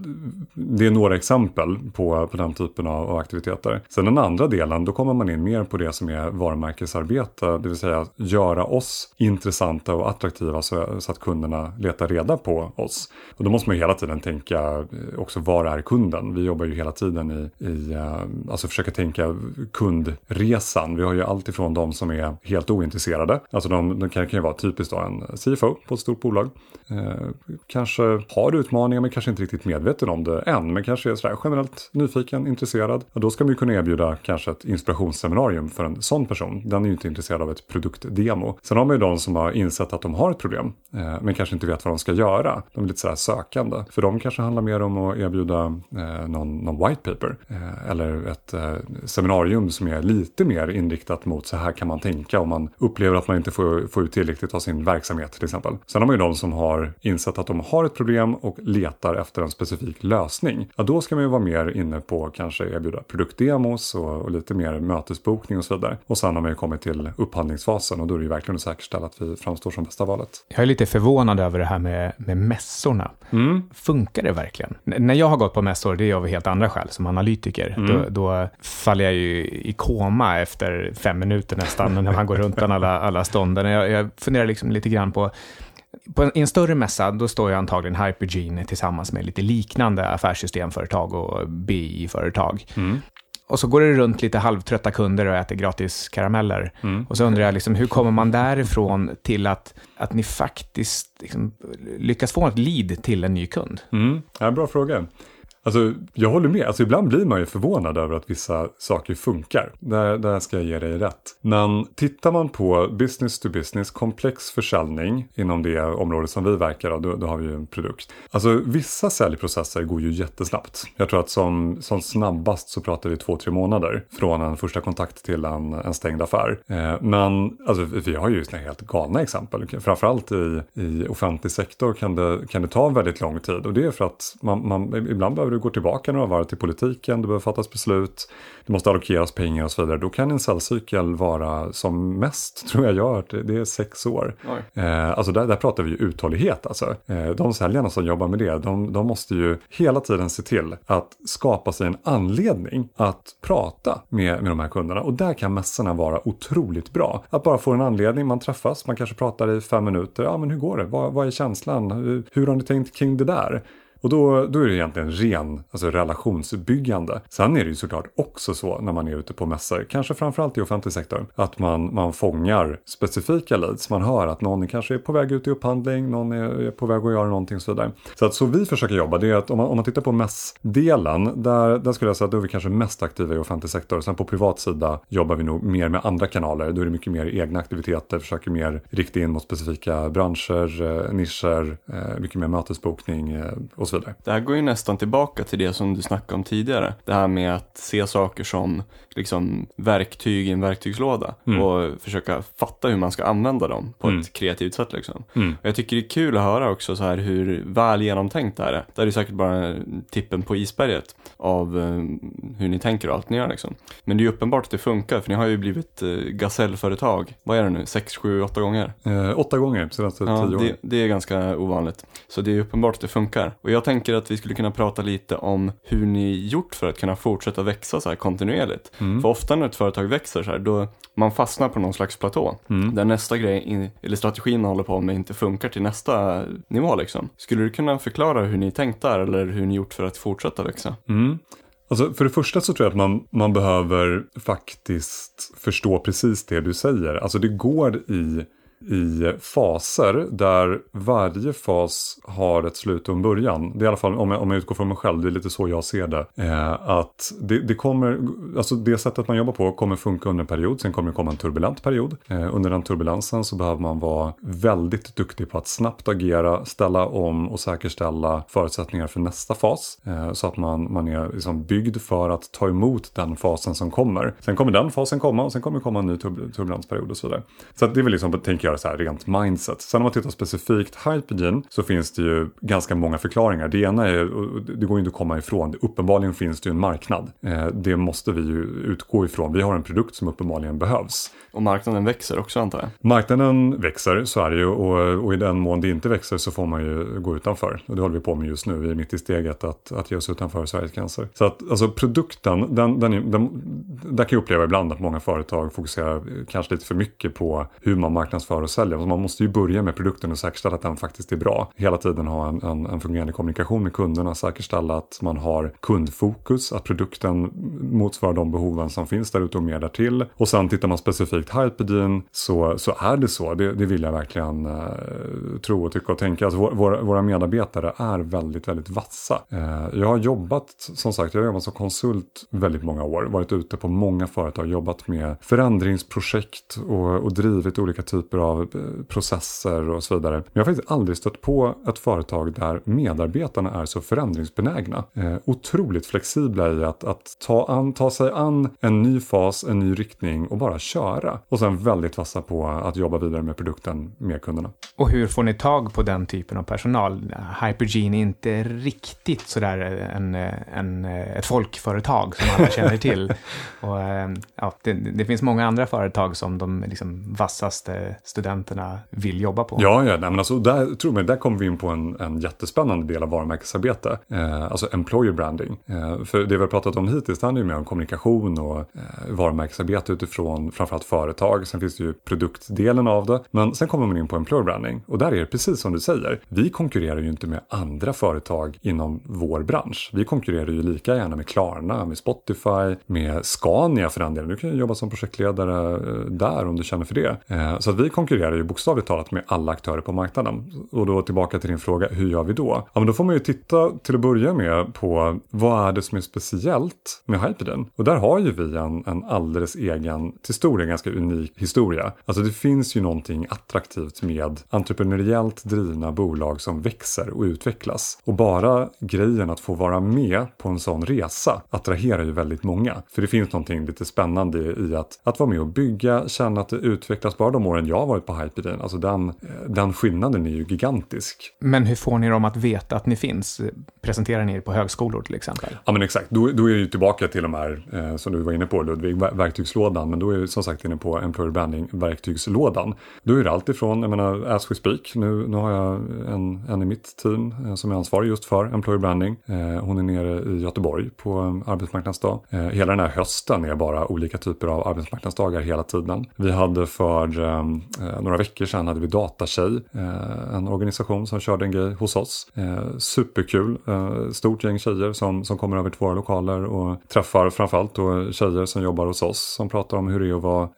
det är några exempel på, på den typen av, av aktiviteter. Sen den andra delen, då kommer man in mer på det som är varumärkesarbete, det vill säga göra oss intressanta och attraktiva så, så att kunderna letar reda på oss. Och då måste man ju hela tiden tänka eh, också var är kunden? Vi jobbar ju hela tiden i, i eh, alltså försöka tänka kundresan. Vi har ju allt ifrån de som är helt ointresserade, alltså de, de kan, kan ju vara typiskt då en CFO på ett stort bolag. Eh, kanske har utmaningar men kanske inte riktigt medveten om det än, men kanske är sådär generellt nyfiken, intresserad. Och då ska man ju kunna erbjuda kanske ett inspirationsseminarium för en sån person. Den är ju inte intresserad av ett produktdemo. Sen har man ju de som har insett att de har ett problem, eh, men kanske inte vet vad de ska göra. De är lite sådär sökande. För de kanske handlar mer om att erbjuda eh, någon, någon white paper eh, eller ett eh, seminarium som är lite mer inriktat mot så här kan man tänka om man upplever att man inte får, får ut tillräckligt av sin verksamhet till exempel. Sen har man ju de som har insett att de har ett problem och letar efter en specifik lösning. Ja, då ska man ju vara mer inne på kanske erbjuda produktdemos och, och lite mer mötesbokning och så vidare. Och sen har man ju kommit till upphandlingsfasen och då är det ju verkligen att säkerställa att vi framstår som bästa valet. Jag är lite förvånad över det här med, med mässorna. Mm. Funkar det verkligen? N när jag har gått på mässor, det är av helt andra skäl, som analytiker. Mm. Då, då, faller jag ju i koma efter fem minuter nästan, när man går runt bland alla, alla stånden. Jag, jag funderar liksom lite grann på på en, I en större mässa, då står ju antagligen Hypergene tillsammans med lite liknande affärssystemföretag och BI-företag. Mm. Och så går det runt lite halvtrötta kunder och äter gratis karameller. Mm. Och så undrar jag, liksom, hur kommer man därifrån till att, att ni faktiskt liksom, lyckas få ett lead till en ny kund? Mm. Ja, bra fråga. Alltså, jag håller med. Alltså, ibland blir man ju förvånad över att vissa saker funkar. Där, där ska jag ge dig rätt. Men tittar man på business to business, komplex försäljning inom det område som vi verkar av, då, då, har vi ju en produkt. Alltså vissa säljprocesser går ju jättesnabbt. Jag tror att som, som snabbast så pratar vi två, tre månader från en första kontakt till en, en stängd affär. Eh, men alltså, vi har ju såna helt galna exempel. Framförallt i, i offentlig sektor kan det, kan det ta väldigt lång tid och det är för att man, man ibland behöver du går tillbaka några varv till politiken, det behöver fattas beslut, det måste allokeras pengar och så vidare. Då kan en säljcykel vara som mest, [LAUGHS] tror jag gör, det är sex år. Eh, alltså där, där pratar vi ju uthållighet alltså. Eh, de säljarna som jobbar med det, de, de måste ju hela tiden se till att skapa sig en anledning att prata med, med de här kunderna. Och där kan mässorna vara otroligt bra. Att bara få en anledning, man träffas, man kanske pratar i fem minuter. Ja, men hur går det? Vad, vad är känslan? Hur, hur har ni tänkt kring det där? Och då, då är det egentligen ren alltså relationsbyggande. Sen är det ju såklart också så när man är ute på mässor, kanske framförallt i offentlig sektor, att man, man fångar specifika leads. Man hör att någon kanske är på väg ut i upphandling, någon är, på väg att göra någonting och så vidare. Så att så vi försöker jobba, det är att om man, om man tittar på mässdelen, där, där skulle jag säga att då är vi kanske mest aktiva i offentlig sektor. Sen på privat sida jobbar vi nog mer med andra kanaler. Då är det mycket mer egna aktiviteter, försöker mer rikta in mot specifika branscher, eh, nischer, eh, mycket mer mötesbokning eh, och så så vidare. Det här går ju nästan tillbaka till det som du snackade om tidigare. Det här med att se saker som liksom verktyg i en verktygslåda mm. och försöka fatta hur man ska använda dem på mm. ett kreativt sätt. Liksom. Mm. Jag tycker det är kul att höra också så här hur väl genomtänkt det här är. Det är säkert bara tippen på isberget av uh, hur ni tänker och allt ni gör. Liksom. Men det är uppenbart att det funkar för ni har ju blivit uh, gasellföretag. Vad är det nu? Sex, sju, åtta gånger? Uh, åtta gånger senaste ja, tio åren. Det, det är ganska ovanligt. Så det är uppenbart att det funkar. Och jag jag tänker att vi skulle kunna prata lite om hur ni gjort för att kunna fortsätta växa så här kontinuerligt. Mm. För ofta när ett företag växer så här, då man fastnar på någon slags platå. Mm. Där nästa grej, eller strategin man håller på med inte funkar till nästa nivå liksom. Skulle du kunna förklara hur ni tänkt där eller hur ni gjort för att fortsätta växa? Mm. Alltså för det första så tror jag att man, man behöver faktiskt förstå precis det du säger. Alltså det går i i faser där varje fas har ett slut och en början. Det är i alla fall om jag, om jag utgår från mig själv, det är lite så jag ser det. Eh, att det, det, kommer, alltså det sättet man jobbar på kommer funka under en period, sen kommer det komma en turbulent period. Eh, under den turbulensen så behöver man vara väldigt duktig på att snabbt agera, ställa om och säkerställa förutsättningar för nästa fas. Eh, så att man, man är liksom byggd för att ta emot den fasen som kommer. Sen kommer den fasen komma och sen kommer det komma en ny turbulensperiod och så vidare. Så det är väl liksom, tänker jag, göra så här rent mindset. Sen om man tittar specifikt Hypergene så finns det ju ganska många förklaringar. Det ena är, det går ju inte att komma ifrån, uppenbarligen finns det ju en marknad. Eh, det måste vi ju utgå ifrån. Vi har en produkt som uppenbarligen behövs. Och marknaden växer också antar jag? Marknaden växer, så är det ju. Och, och, i den mån det inte växer så får man ju gå utanför. Och det håller vi på med just nu. Vi är mitt i steget att, att ge oss utanför Sveriges gränser. Så att alltså produkten, den, den, den, där kan jag uppleva ibland att många företag fokuserar kanske lite för mycket på hur man marknadsför och säljer. Alltså man måste ju börja med produkten och säkerställa att den faktiskt är bra. Hela tiden ha en, en, en fungerande kommunikation med kunderna, säkerställa att man har kundfokus, att produkten motsvarar de behoven som finns där ute och mer därtill. Och sen tittar man specifikt Hypedin så, så är det så. Det, det vill jag verkligen eh, tro och tycka och tänka. Alltså, våra, våra medarbetare är väldigt, väldigt vassa. Eh, jag har jobbat, som sagt, jag har jobbat som konsult väldigt många år. Varit ute på många företag, jobbat med förändringsprojekt och, och drivit olika typer av eh, processer och så vidare. Men jag har faktiskt aldrig stött på ett företag där medarbetarna är så förändringsbenägna. Uh, otroligt flexibla i att, att ta, an, ta sig an en ny fas, en ny riktning och bara köra. Och sen väldigt vassa på att jobba vidare med produkten med kunderna. Och hur får ni tag på den typen av personal? Hypergene är inte riktigt sådär en, en, ett folkföretag som alla [LAUGHS] känner till. och, ja, det, det, finns många andra företag som de liksom vassaste studenterna vill jobba på. Ja, ja nej, men alltså, där, tror mig, där kommer vi in på en, en jättespännande del av varumärkesarbete. Eh, alltså employer branding. Eh, för det vi har pratat om hittills det handlar ju mer om kommunikation och eh, varumärkesarbete utifrån framförallt företag. Sen finns det ju produktdelen av det. Men sen kommer man in på employer branding. Och där är det precis som du säger. Vi konkurrerar ju inte med andra företag inom vår bransch. Vi konkurrerar ju lika gärna med Klarna, med Spotify, med Scania för den delen. Du kan ju jobba som projektledare eh, där om du känner för det. Eh, så att vi konkurrerar konkurrerar ju bokstavligt talat med alla aktörer på marknaden. Och då tillbaka till din fråga, hur gör vi då? Ja, men då får man ju titta till att börja med på vad är det som är speciellt med Hypeden? Och där har ju vi en, en alldeles egen, till stor del ganska unik historia. Alltså det finns ju någonting attraktivt med entreprenöriellt drivna bolag som växer och utvecklas. Och bara grejen att få vara med på en sån resa attraherar ju väldigt många. För det finns någonting lite spännande i att, att vara med och bygga, känna att det utvecklas. Bara de åren jag var varit på Hypedin, alltså den, den skillnaden är ju gigantisk. Men hur får ni dem att veta att ni finns? Presenterar ni er på högskolor till exempel? Ja men exakt, då, då är det tillbaka till de här eh, som du var inne på Ludvig, verktygslådan. Men då är vi som sagt inne på Employer Branding-verktygslådan. Då är det alltifrån, jag menar, as we speak, nu, nu har jag en, en i mitt team eh, som är ansvarig just för Employer Branding. Eh, hon är nere i Göteborg på arbetsmarknadsdag. Eh, hela den här hösten är bara olika typer av arbetsmarknadsdagar hela tiden. Vi hade för eh, Eh, några veckor sedan hade vi Datatjej, eh, en organisation som körde en grej hos oss. Eh, superkul, stort gäng tjejer som, som kommer över till våra lokaler och träffar framförallt då tjejer som jobbar hos oss som pratar om hur det är att vara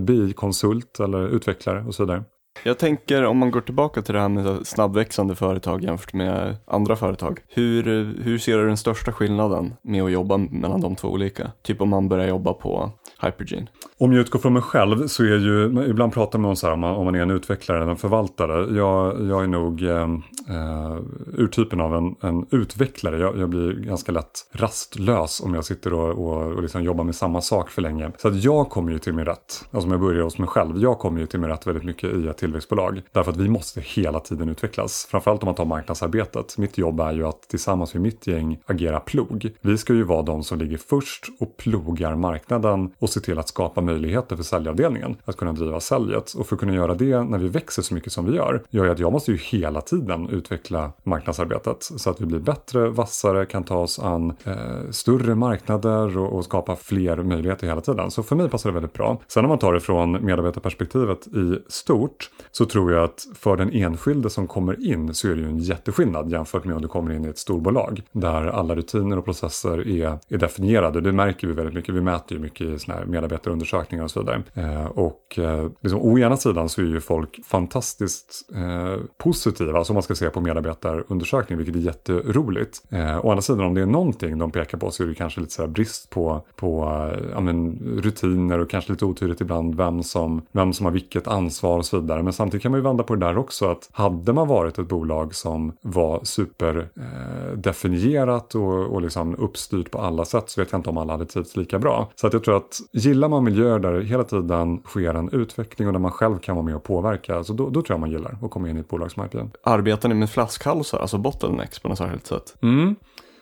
BI-konsult eller utvecklare och så vidare. Jag tänker om man går tillbaka till det här med snabbväxande företag jämfört med andra företag. Hur, hur ser du den största skillnaden med att jobba mellan de två olika? Typ om man börjar jobba på Hypergene. Om jag utgår från mig själv så är ju, ibland pratar man om så här om man, om man är en utvecklare eller en förvaltare. Jag, jag är nog ehm, eh, urtypen av en, en utvecklare. Jag, jag, blir ganska lätt rastlös om jag sitter och, och, och liksom jobbar med samma sak för länge. Så att jag kommer ju till min rätt. Alltså om jag börjar hos mig själv. Jag kommer ju till min rätt väldigt mycket i ett tillväxtbolag. Därför att vi måste hela tiden utvecklas. Framförallt om man tar marknadsarbetet. Mitt jobb är ju att tillsammans med mitt gäng agera plog. Vi ska ju vara de som ligger först och plogar marknaden och se till att skapa möjligheter för säljavdelningen att kunna driva säljet. Och för att kunna göra det när vi växer så mycket som vi gör, gör ju att jag måste ju hela tiden utveckla marknadsarbetet så att vi blir bättre, vassare, kan ta oss an eh, större marknader och, och, skapa fler möjligheter hela tiden. Så för mig passar det väldigt bra. Sen om man tar det från medarbetarperspektivet i stort så tror jag att för den enskilde som kommer in så är det ju en jätteskillnad jämfört med om du kommer in i ett storbolag där alla rutiner och processer är, är definierade. Det märker vi väldigt mycket. Vi mäter ju mycket i såna här medarbetarundersökningar och så vidare. Eh, och eh, liksom, å ena sidan så är ju folk fantastiskt eh, positiva, som man ska se på medarbetarundersökning, vilket är jätteroligt. Eh, å andra sidan om det är någonting de pekar på så är det kanske lite så här brist på, på eh, ja, men, rutiner och kanske lite otydligt ibland vem som, vem som har vilket ansvar och så vidare. Men samtidigt kan man ju vända på det där också att hade man varit ett bolag som var superdefinierat eh, och, och liksom uppstyrt på alla sätt så vet jag inte om alla hade trivts lika bra. Så att jag tror att gillar man miljöer där det hela tiden sker en utveckling och där man själv kan vara med och påverka, så då, då tror jag man gillar att komma in i ett bolag som IPM. Arbetar ni med flaskhalsar, alltså bottlenecks på något särskilt sätt? Mm.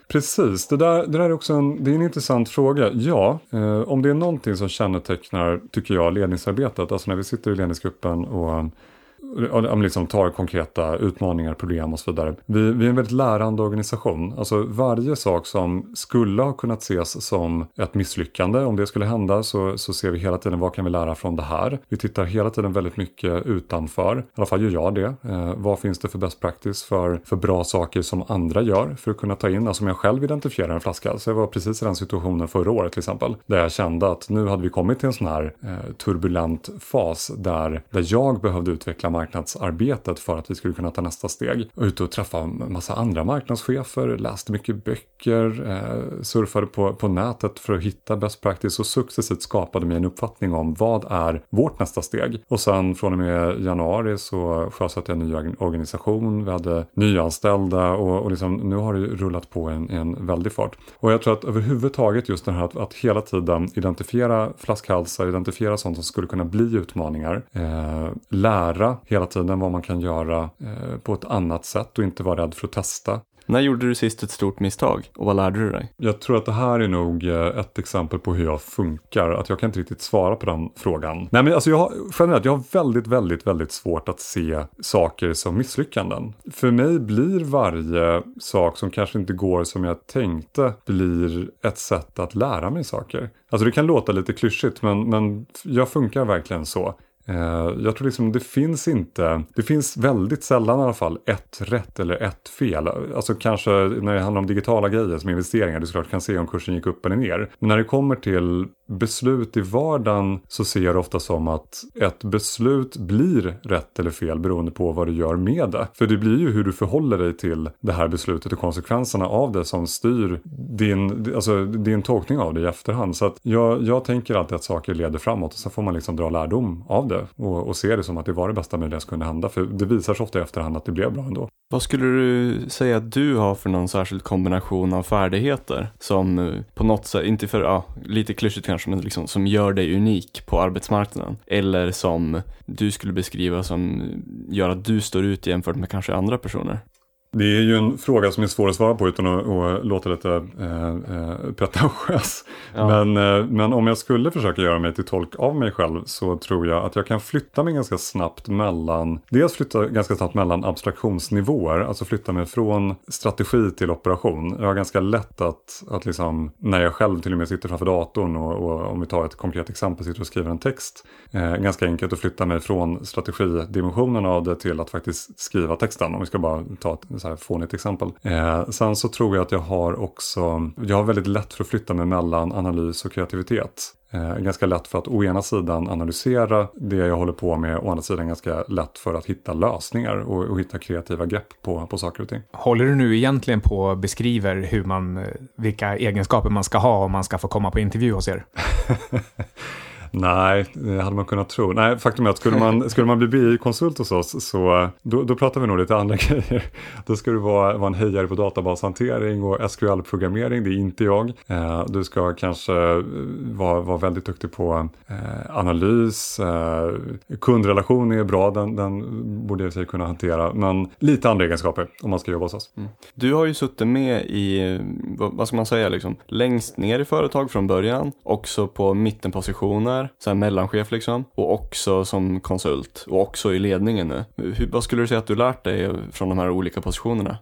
Precis, det där, det där är också en, det är en intressant fråga. Ja, eh, om det är någonting som kännetecknar, tycker jag, ledningsarbetet, alltså när vi sitter i ledningsgruppen och om liksom tar konkreta utmaningar, problem och så vidare. Vi, vi är en väldigt lärande organisation. Alltså varje sak som skulle ha kunnat ses som ett misslyckande, om det skulle hända så, så ser vi hela tiden vad kan vi lära från det här. Vi tittar hela tiden väldigt mycket utanför, i alla fall gör jag det. Eh, vad finns det för best practice för, för bra saker som andra gör för att kunna ta in, alltså om jag själv identifierar en flaskhals. Jag var precis i den situationen förra året till exempel, där jag kände att nu hade vi kommit till en sån här eh, turbulent fas där, där jag behövde utveckla marknadsarbetet för att vi skulle kunna ta nästa steg. Och ute och träffa en massa andra marknadschefer, läste mycket böcker, eh, surfade på, på nätet för att hitta best practice och successivt skapade mig en uppfattning om vad är vårt nästa steg. Och sen från och med januari så sjösatte jag en ny organisation, vi hade nyanställda och, och liksom, nu har det rullat på en, en väldig fart. Och jag tror att överhuvudtaget just det här att, att hela tiden identifiera flaskhalsar, identifiera sånt som skulle kunna bli utmaningar, eh, lära hela tiden vad man kan göra eh, på ett annat sätt och inte vara rädd för att testa. När gjorde du sist ett stort misstag och vad lärde du dig? Jag tror att det här är nog eh, ett exempel på hur jag funkar. Att jag kan inte riktigt svara på den frågan. Nej men alltså jag har, generellt, jag har väldigt, väldigt, väldigt svårt att se saker som misslyckanden. För mig blir varje sak som kanske inte går som jag tänkte blir ett sätt att lära mig saker. Alltså det kan låta lite klyschigt men, men jag funkar verkligen så. Eh, jag tror liksom det finns inte, det finns väldigt sällan i alla fall ett rätt eller ett fel. Alltså kanske när det handlar om digitala grejer som investeringar, du såklart kan se om kursen gick upp eller ner. Men när det kommer till beslut i vardagen så ser jag det ofta som att ett beslut blir rätt eller fel beroende på vad du gör med det. För det blir ju hur du förhåller dig till det här beslutet och konsekvenserna av det som styr din, alltså din tolkning av det i efterhand. Så att jag, jag tänker alltid att saker leder framåt och så får man liksom dra lärdom av det och, och se det som att det var det bästa möjliga som kunde hända. För det visar sig ofta i efterhand att det blev bra ändå. Vad skulle du säga att du har för någon särskild kombination av färdigheter som eh, på något sätt, inte för, ja, lite klyschigt kanske, men liksom som gör dig unik på arbetsmarknaden? Eller som du skulle beskriva som gör att du står ut jämfört med kanske andra personer? Det är ju en fråga som är svår att svara på utan att, att låta lite eh, eh, pretentiös. Ja. Men, eh, men om jag skulle försöka göra mig till tolk av mig själv så tror jag att jag kan flytta mig ganska snabbt mellan, dels flytta ganska snabbt mellan abstraktionsnivåer, alltså flytta mig från strategi till operation. Jag har ganska lätt att, att liksom, när jag själv till och med sitter framför datorn och, och om vi tar ett konkret exempel, sitter och skriver en text, eh, ganska enkelt att flytta mig från strategidimensionen av det till att faktiskt skriva texten, om vi ska bara ta ett så här fånigt exempel. Eh, sen så tror jag att jag har också, jag har väldigt lätt för att flytta mig mellan analys och kreativitet. Eh, ganska lätt för att å ena sidan analysera det jag håller på med, å andra sidan ganska lätt för att hitta lösningar och, och hitta kreativa grepp på, på saker och ting. Håller du nu egentligen på och beskriver hur man, eh, vilka egenskaper man ska ha om man ska få komma på intervju hos er? [LAUGHS] Nej, det hade man kunnat tro. Nej, faktum är att skulle man, skulle man bli BI-konsult hos oss så då, då pratar vi nog lite andra [LAUGHS] grejer. Då ska du vara, vara en hejare på databashantering och SQL-programmering, det är inte jag. Eh, du ska kanske eh, vara, vara väldigt duktig på eh, analys, eh, kundrelation är bra, den, den borde jag sig kunna hantera. Men lite andra egenskaper om man ska jobba hos oss. Mm. Du har ju suttit med i, vad ska man säga, liksom, längst ner i företag från början, också på mittenpositioner där, så här mellanchef liksom, och också som konsult och också i ledningen nu. Hur, vad skulle du säga att du lärt dig från de här olika positionerna?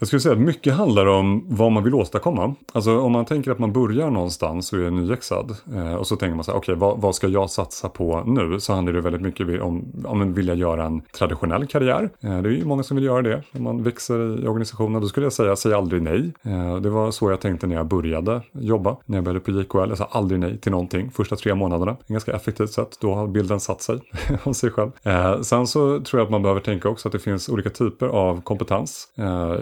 Jag skulle säga att mycket handlar om vad man vill åstadkomma. Alltså om man tänker att man börjar någonstans och är nyexad eh, och så tänker man så här, okej okay, vad, vad, ska jag satsa på nu? Så handlar det väldigt mycket om, om man vill göra en traditionell karriär. Eh, det är ju många som vill göra det. Om man växer i organisationen, då skulle jag säga, säg aldrig nej. Eh, det var så jag tänkte när jag började jobba, när jag började på JKL. Jag sa aldrig nej till någonting första tre månaderna. En ganska effektivt sätt, då har bilden satt sig [LAUGHS] om sig själv. Eh, sen så tror jag att man behöver tänka också att det finns olika typer av kompetens. Eh,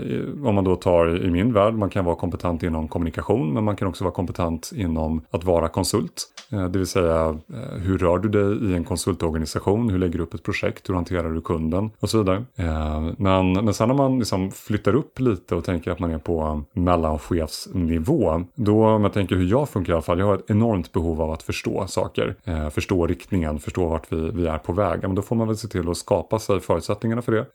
om man då tar i min värld, man kan vara kompetent inom kommunikation men man kan också vara kompetent inom att vara konsult. Eh, det vill säga eh, hur rör du dig i en konsultorganisation, hur lägger du upp ett projekt, hur hanterar du kunden och så vidare. Eh, men, men sen när man liksom flyttar upp lite och tänker att man är på mellanchefsnivå, då om jag tänker hur jag funkar i alla fall, jag har ett enormt behov av att förstå saker, förstå riktningen, förstå vart vi, vi är på väg. Men då får man väl se till att skapa sig förutsättningarna för det,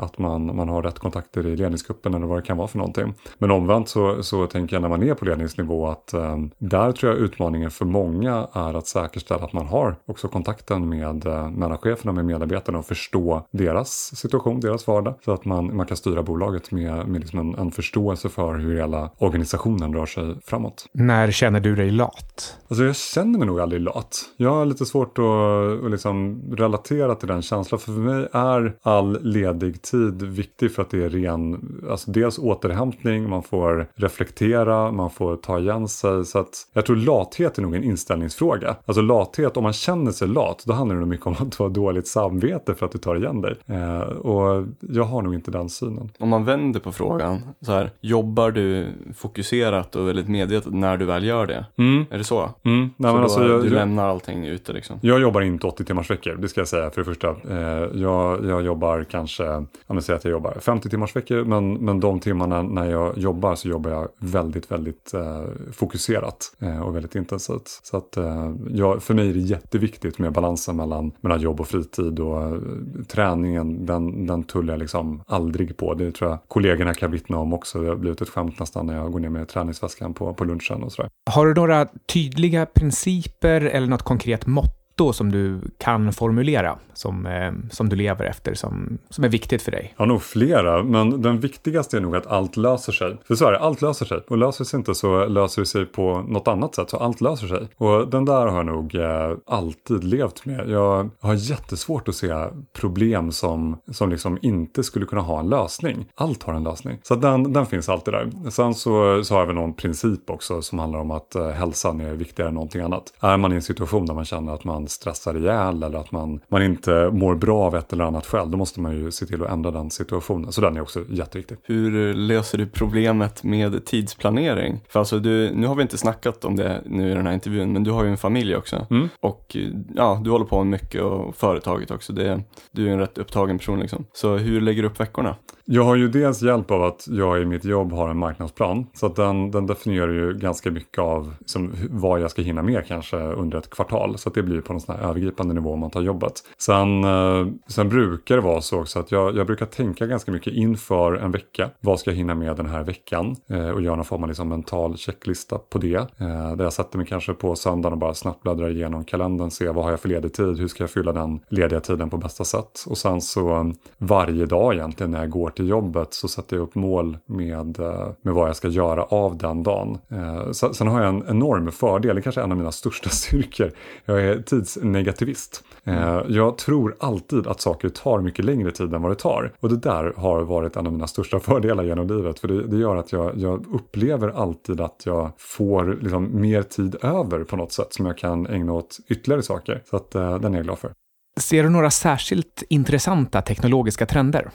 att man, man har rätt kontakter i ledningsgruppen eller vad det kan vara för någonting. Men omvänt så, så tänker jag när man är på ledningsnivå att där tror jag utmaningen för många är att säkerställa att man har också kontakten med eh, mellancheferna, med medarbetarna och förstå deras situation, deras vardag. Så att man, man kan styra bolaget med, med liksom en, en förståelse för hur hela organisationen rör sig framåt. När känner du dig lat? Alltså jag känner mig nog aldrig lat. Jag har lite svårt att, att liksom relatera till den känslan. För, för mig är all ledig tid viktig för att det är ren, alltså dels återhämtning, man får reflektera, man får ta igen sig. Så att jag tror lathet är nog en inställningsfråga. Alltså lathet, om man känner sig lat, då handlar det nog mycket om att du har dåligt samvete för att du tar igen dig. Eh, och jag har nog inte den synen. Om man vänder på frågan, så här, jobbar du fokuserat och väldigt medvetet när du väl gör det? Mm. Är det så? Mm. Nej, så men alltså, jag, du jag, lämnar allting ute liksom? Jag jobbar inte 80 timmars veckor, det ska jag säga för det första. Eh, jag, jag jobbar kanske, om jag säger att jag jobbar 50 timmars veckor, men, men de timmarna när jag jobbar så jobbar jag väldigt, väldigt eh, fokuserat eh, och väldigt intensivt. Så att eh, jag, för mig är det jätteviktigt med balansen mellan, mellan jobb och fritid och eh, träningen, den, den tullar jag liksom aldrig på. Det tror jag kollegorna kan vittna om också. Det har blivit ett skämt nästan när jag går ner med träningsväskan på, på lunchen och sådär. Har du några tydliga principer eller något konkret mått motto som du kan formulera, som, eh, som du lever efter, som, som är viktigt för dig? Jag har nog flera, men den viktigaste är nog att allt löser sig. För så är det, allt löser sig. Och löser sig inte så löser det sig på något annat sätt, så allt löser sig. Och den där har jag nog eh, alltid levt med. Jag har jättesvårt att se problem som, som liksom inte skulle kunna ha en lösning. Allt har en lösning. Så den, den finns alltid där. Sen så, så har vi någon princip också som handlar om att eh, hälsan är viktigare än någonting annat. Är man i en situation där man känner att man stressar ihjäl eller att man, man inte mår bra av ett eller annat skäl, då måste man ju se till att ändra den situationen. Så den är också jätteviktig. Hur löser du problemet med tidsplanering? För alltså du, nu har vi inte snackat om det nu i den här intervjun, men du har ju en familj också. Mm. Och ja, du håller på med mycket och företaget också. Det, du är en rätt upptagen person liksom. Så hur lägger du upp veckorna? Jag har ju dels hjälp av att jag i mitt jobb har en marknadsplan. Så att den, den definierar ju ganska mycket av som, vad jag ska hinna med kanske under ett kvartal. Så att det blir på någon sån här övergripande nivå om man tar jobbet. Sen, eh, sen brukar det vara så också att jag, jag brukar tänka ganska mycket inför en vecka. Vad ska jag hinna med den här veckan? Eh, och göra någon form av liksom mental checklista på det. Eh, där jag sätter mig kanske på söndagen och bara snabbt bläddrar igenom kalendern. Se vad har jag för ledig tid? Hur ska jag fylla den lediga tiden på bästa sätt? Och sen så eh, varje dag egentligen när jag går till jobbet så sätter jag upp mål med, eh, med vad jag ska göra av den dagen. Eh, sen har jag en enorm fördel, det kanske är en av mina största [LAUGHS] styrkor. Jag är tidsnegativist. Eh, jag tror alltid att saker tar mycket längre tid än vad det tar. Och det där har varit en av mina största [LAUGHS] fördelar genom livet. För det, det gör att jag, jag, upplever alltid att jag får liksom mer tid över på något sätt som jag kan ägna åt ytterligare saker. Så att, den är jag glad för. Ser du några särskilt intressanta teknologiska trender?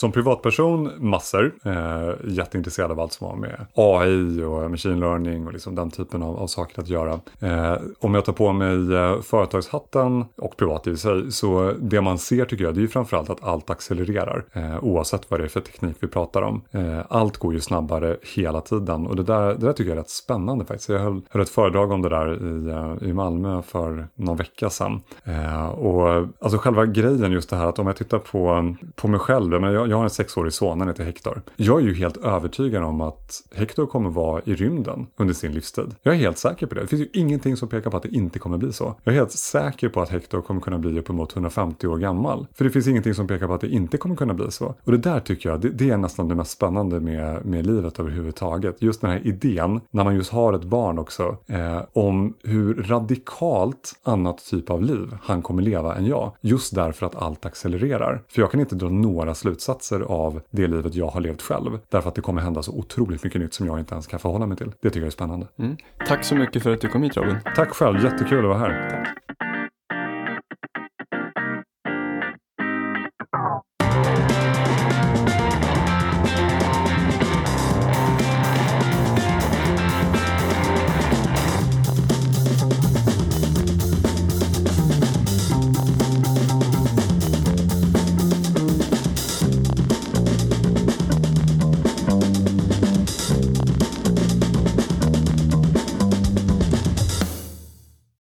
Som privatperson, massor. Eh, jätteintresserad av allt som har med AI och machine learning och liksom den typen av, av saker att göra. Eh, om jag tar på mig eh, företagshatten och privat i sig, så det man ser tycker jag, det är ju framförallt att allt accelererar. Eh, oavsett vad det är för teknik vi pratar om. Eh, allt går ju snabbare hela tiden och det där, det där tycker jag är rätt spännande faktiskt. Jag höll, höll ett föredrag om det där i, eh, i Malmö för någon vecka sedan. Eh, och alltså själva grejen just det här att om jag tittar på, på mig själv, men jag, jag har en sexårig son, han heter Hector. Jag är ju helt övertygad om att Hector kommer vara i rymden under sin livstid. Jag är helt säker på det. Det finns ju ingenting som pekar på att det inte kommer bli så. Jag är helt säker på att Hector kommer kunna bli uppemot 150 år gammal. För det finns ingenting som pekar på att det inte kommer kunna bli så. Och det där tycker jag, det, det är nästan det mest spännande med, med livet överhuvudtaget. Just den här idén, när man just har ett barn också, eh, om hur radikalt annat typ av liv han kommer leva än jag. Just därför att allt accelererar. För jag kan inte dra några slutsatser slutsatser av det livet jag har levt själv. Därför att det kommer hända så otroligt mycket nytt som jag inte ens kan förhålla mig till. Det tycker jag är spännande. Mm. Tack så mycket för att du kom hit Robin. Tack själv, jättekul att vara här.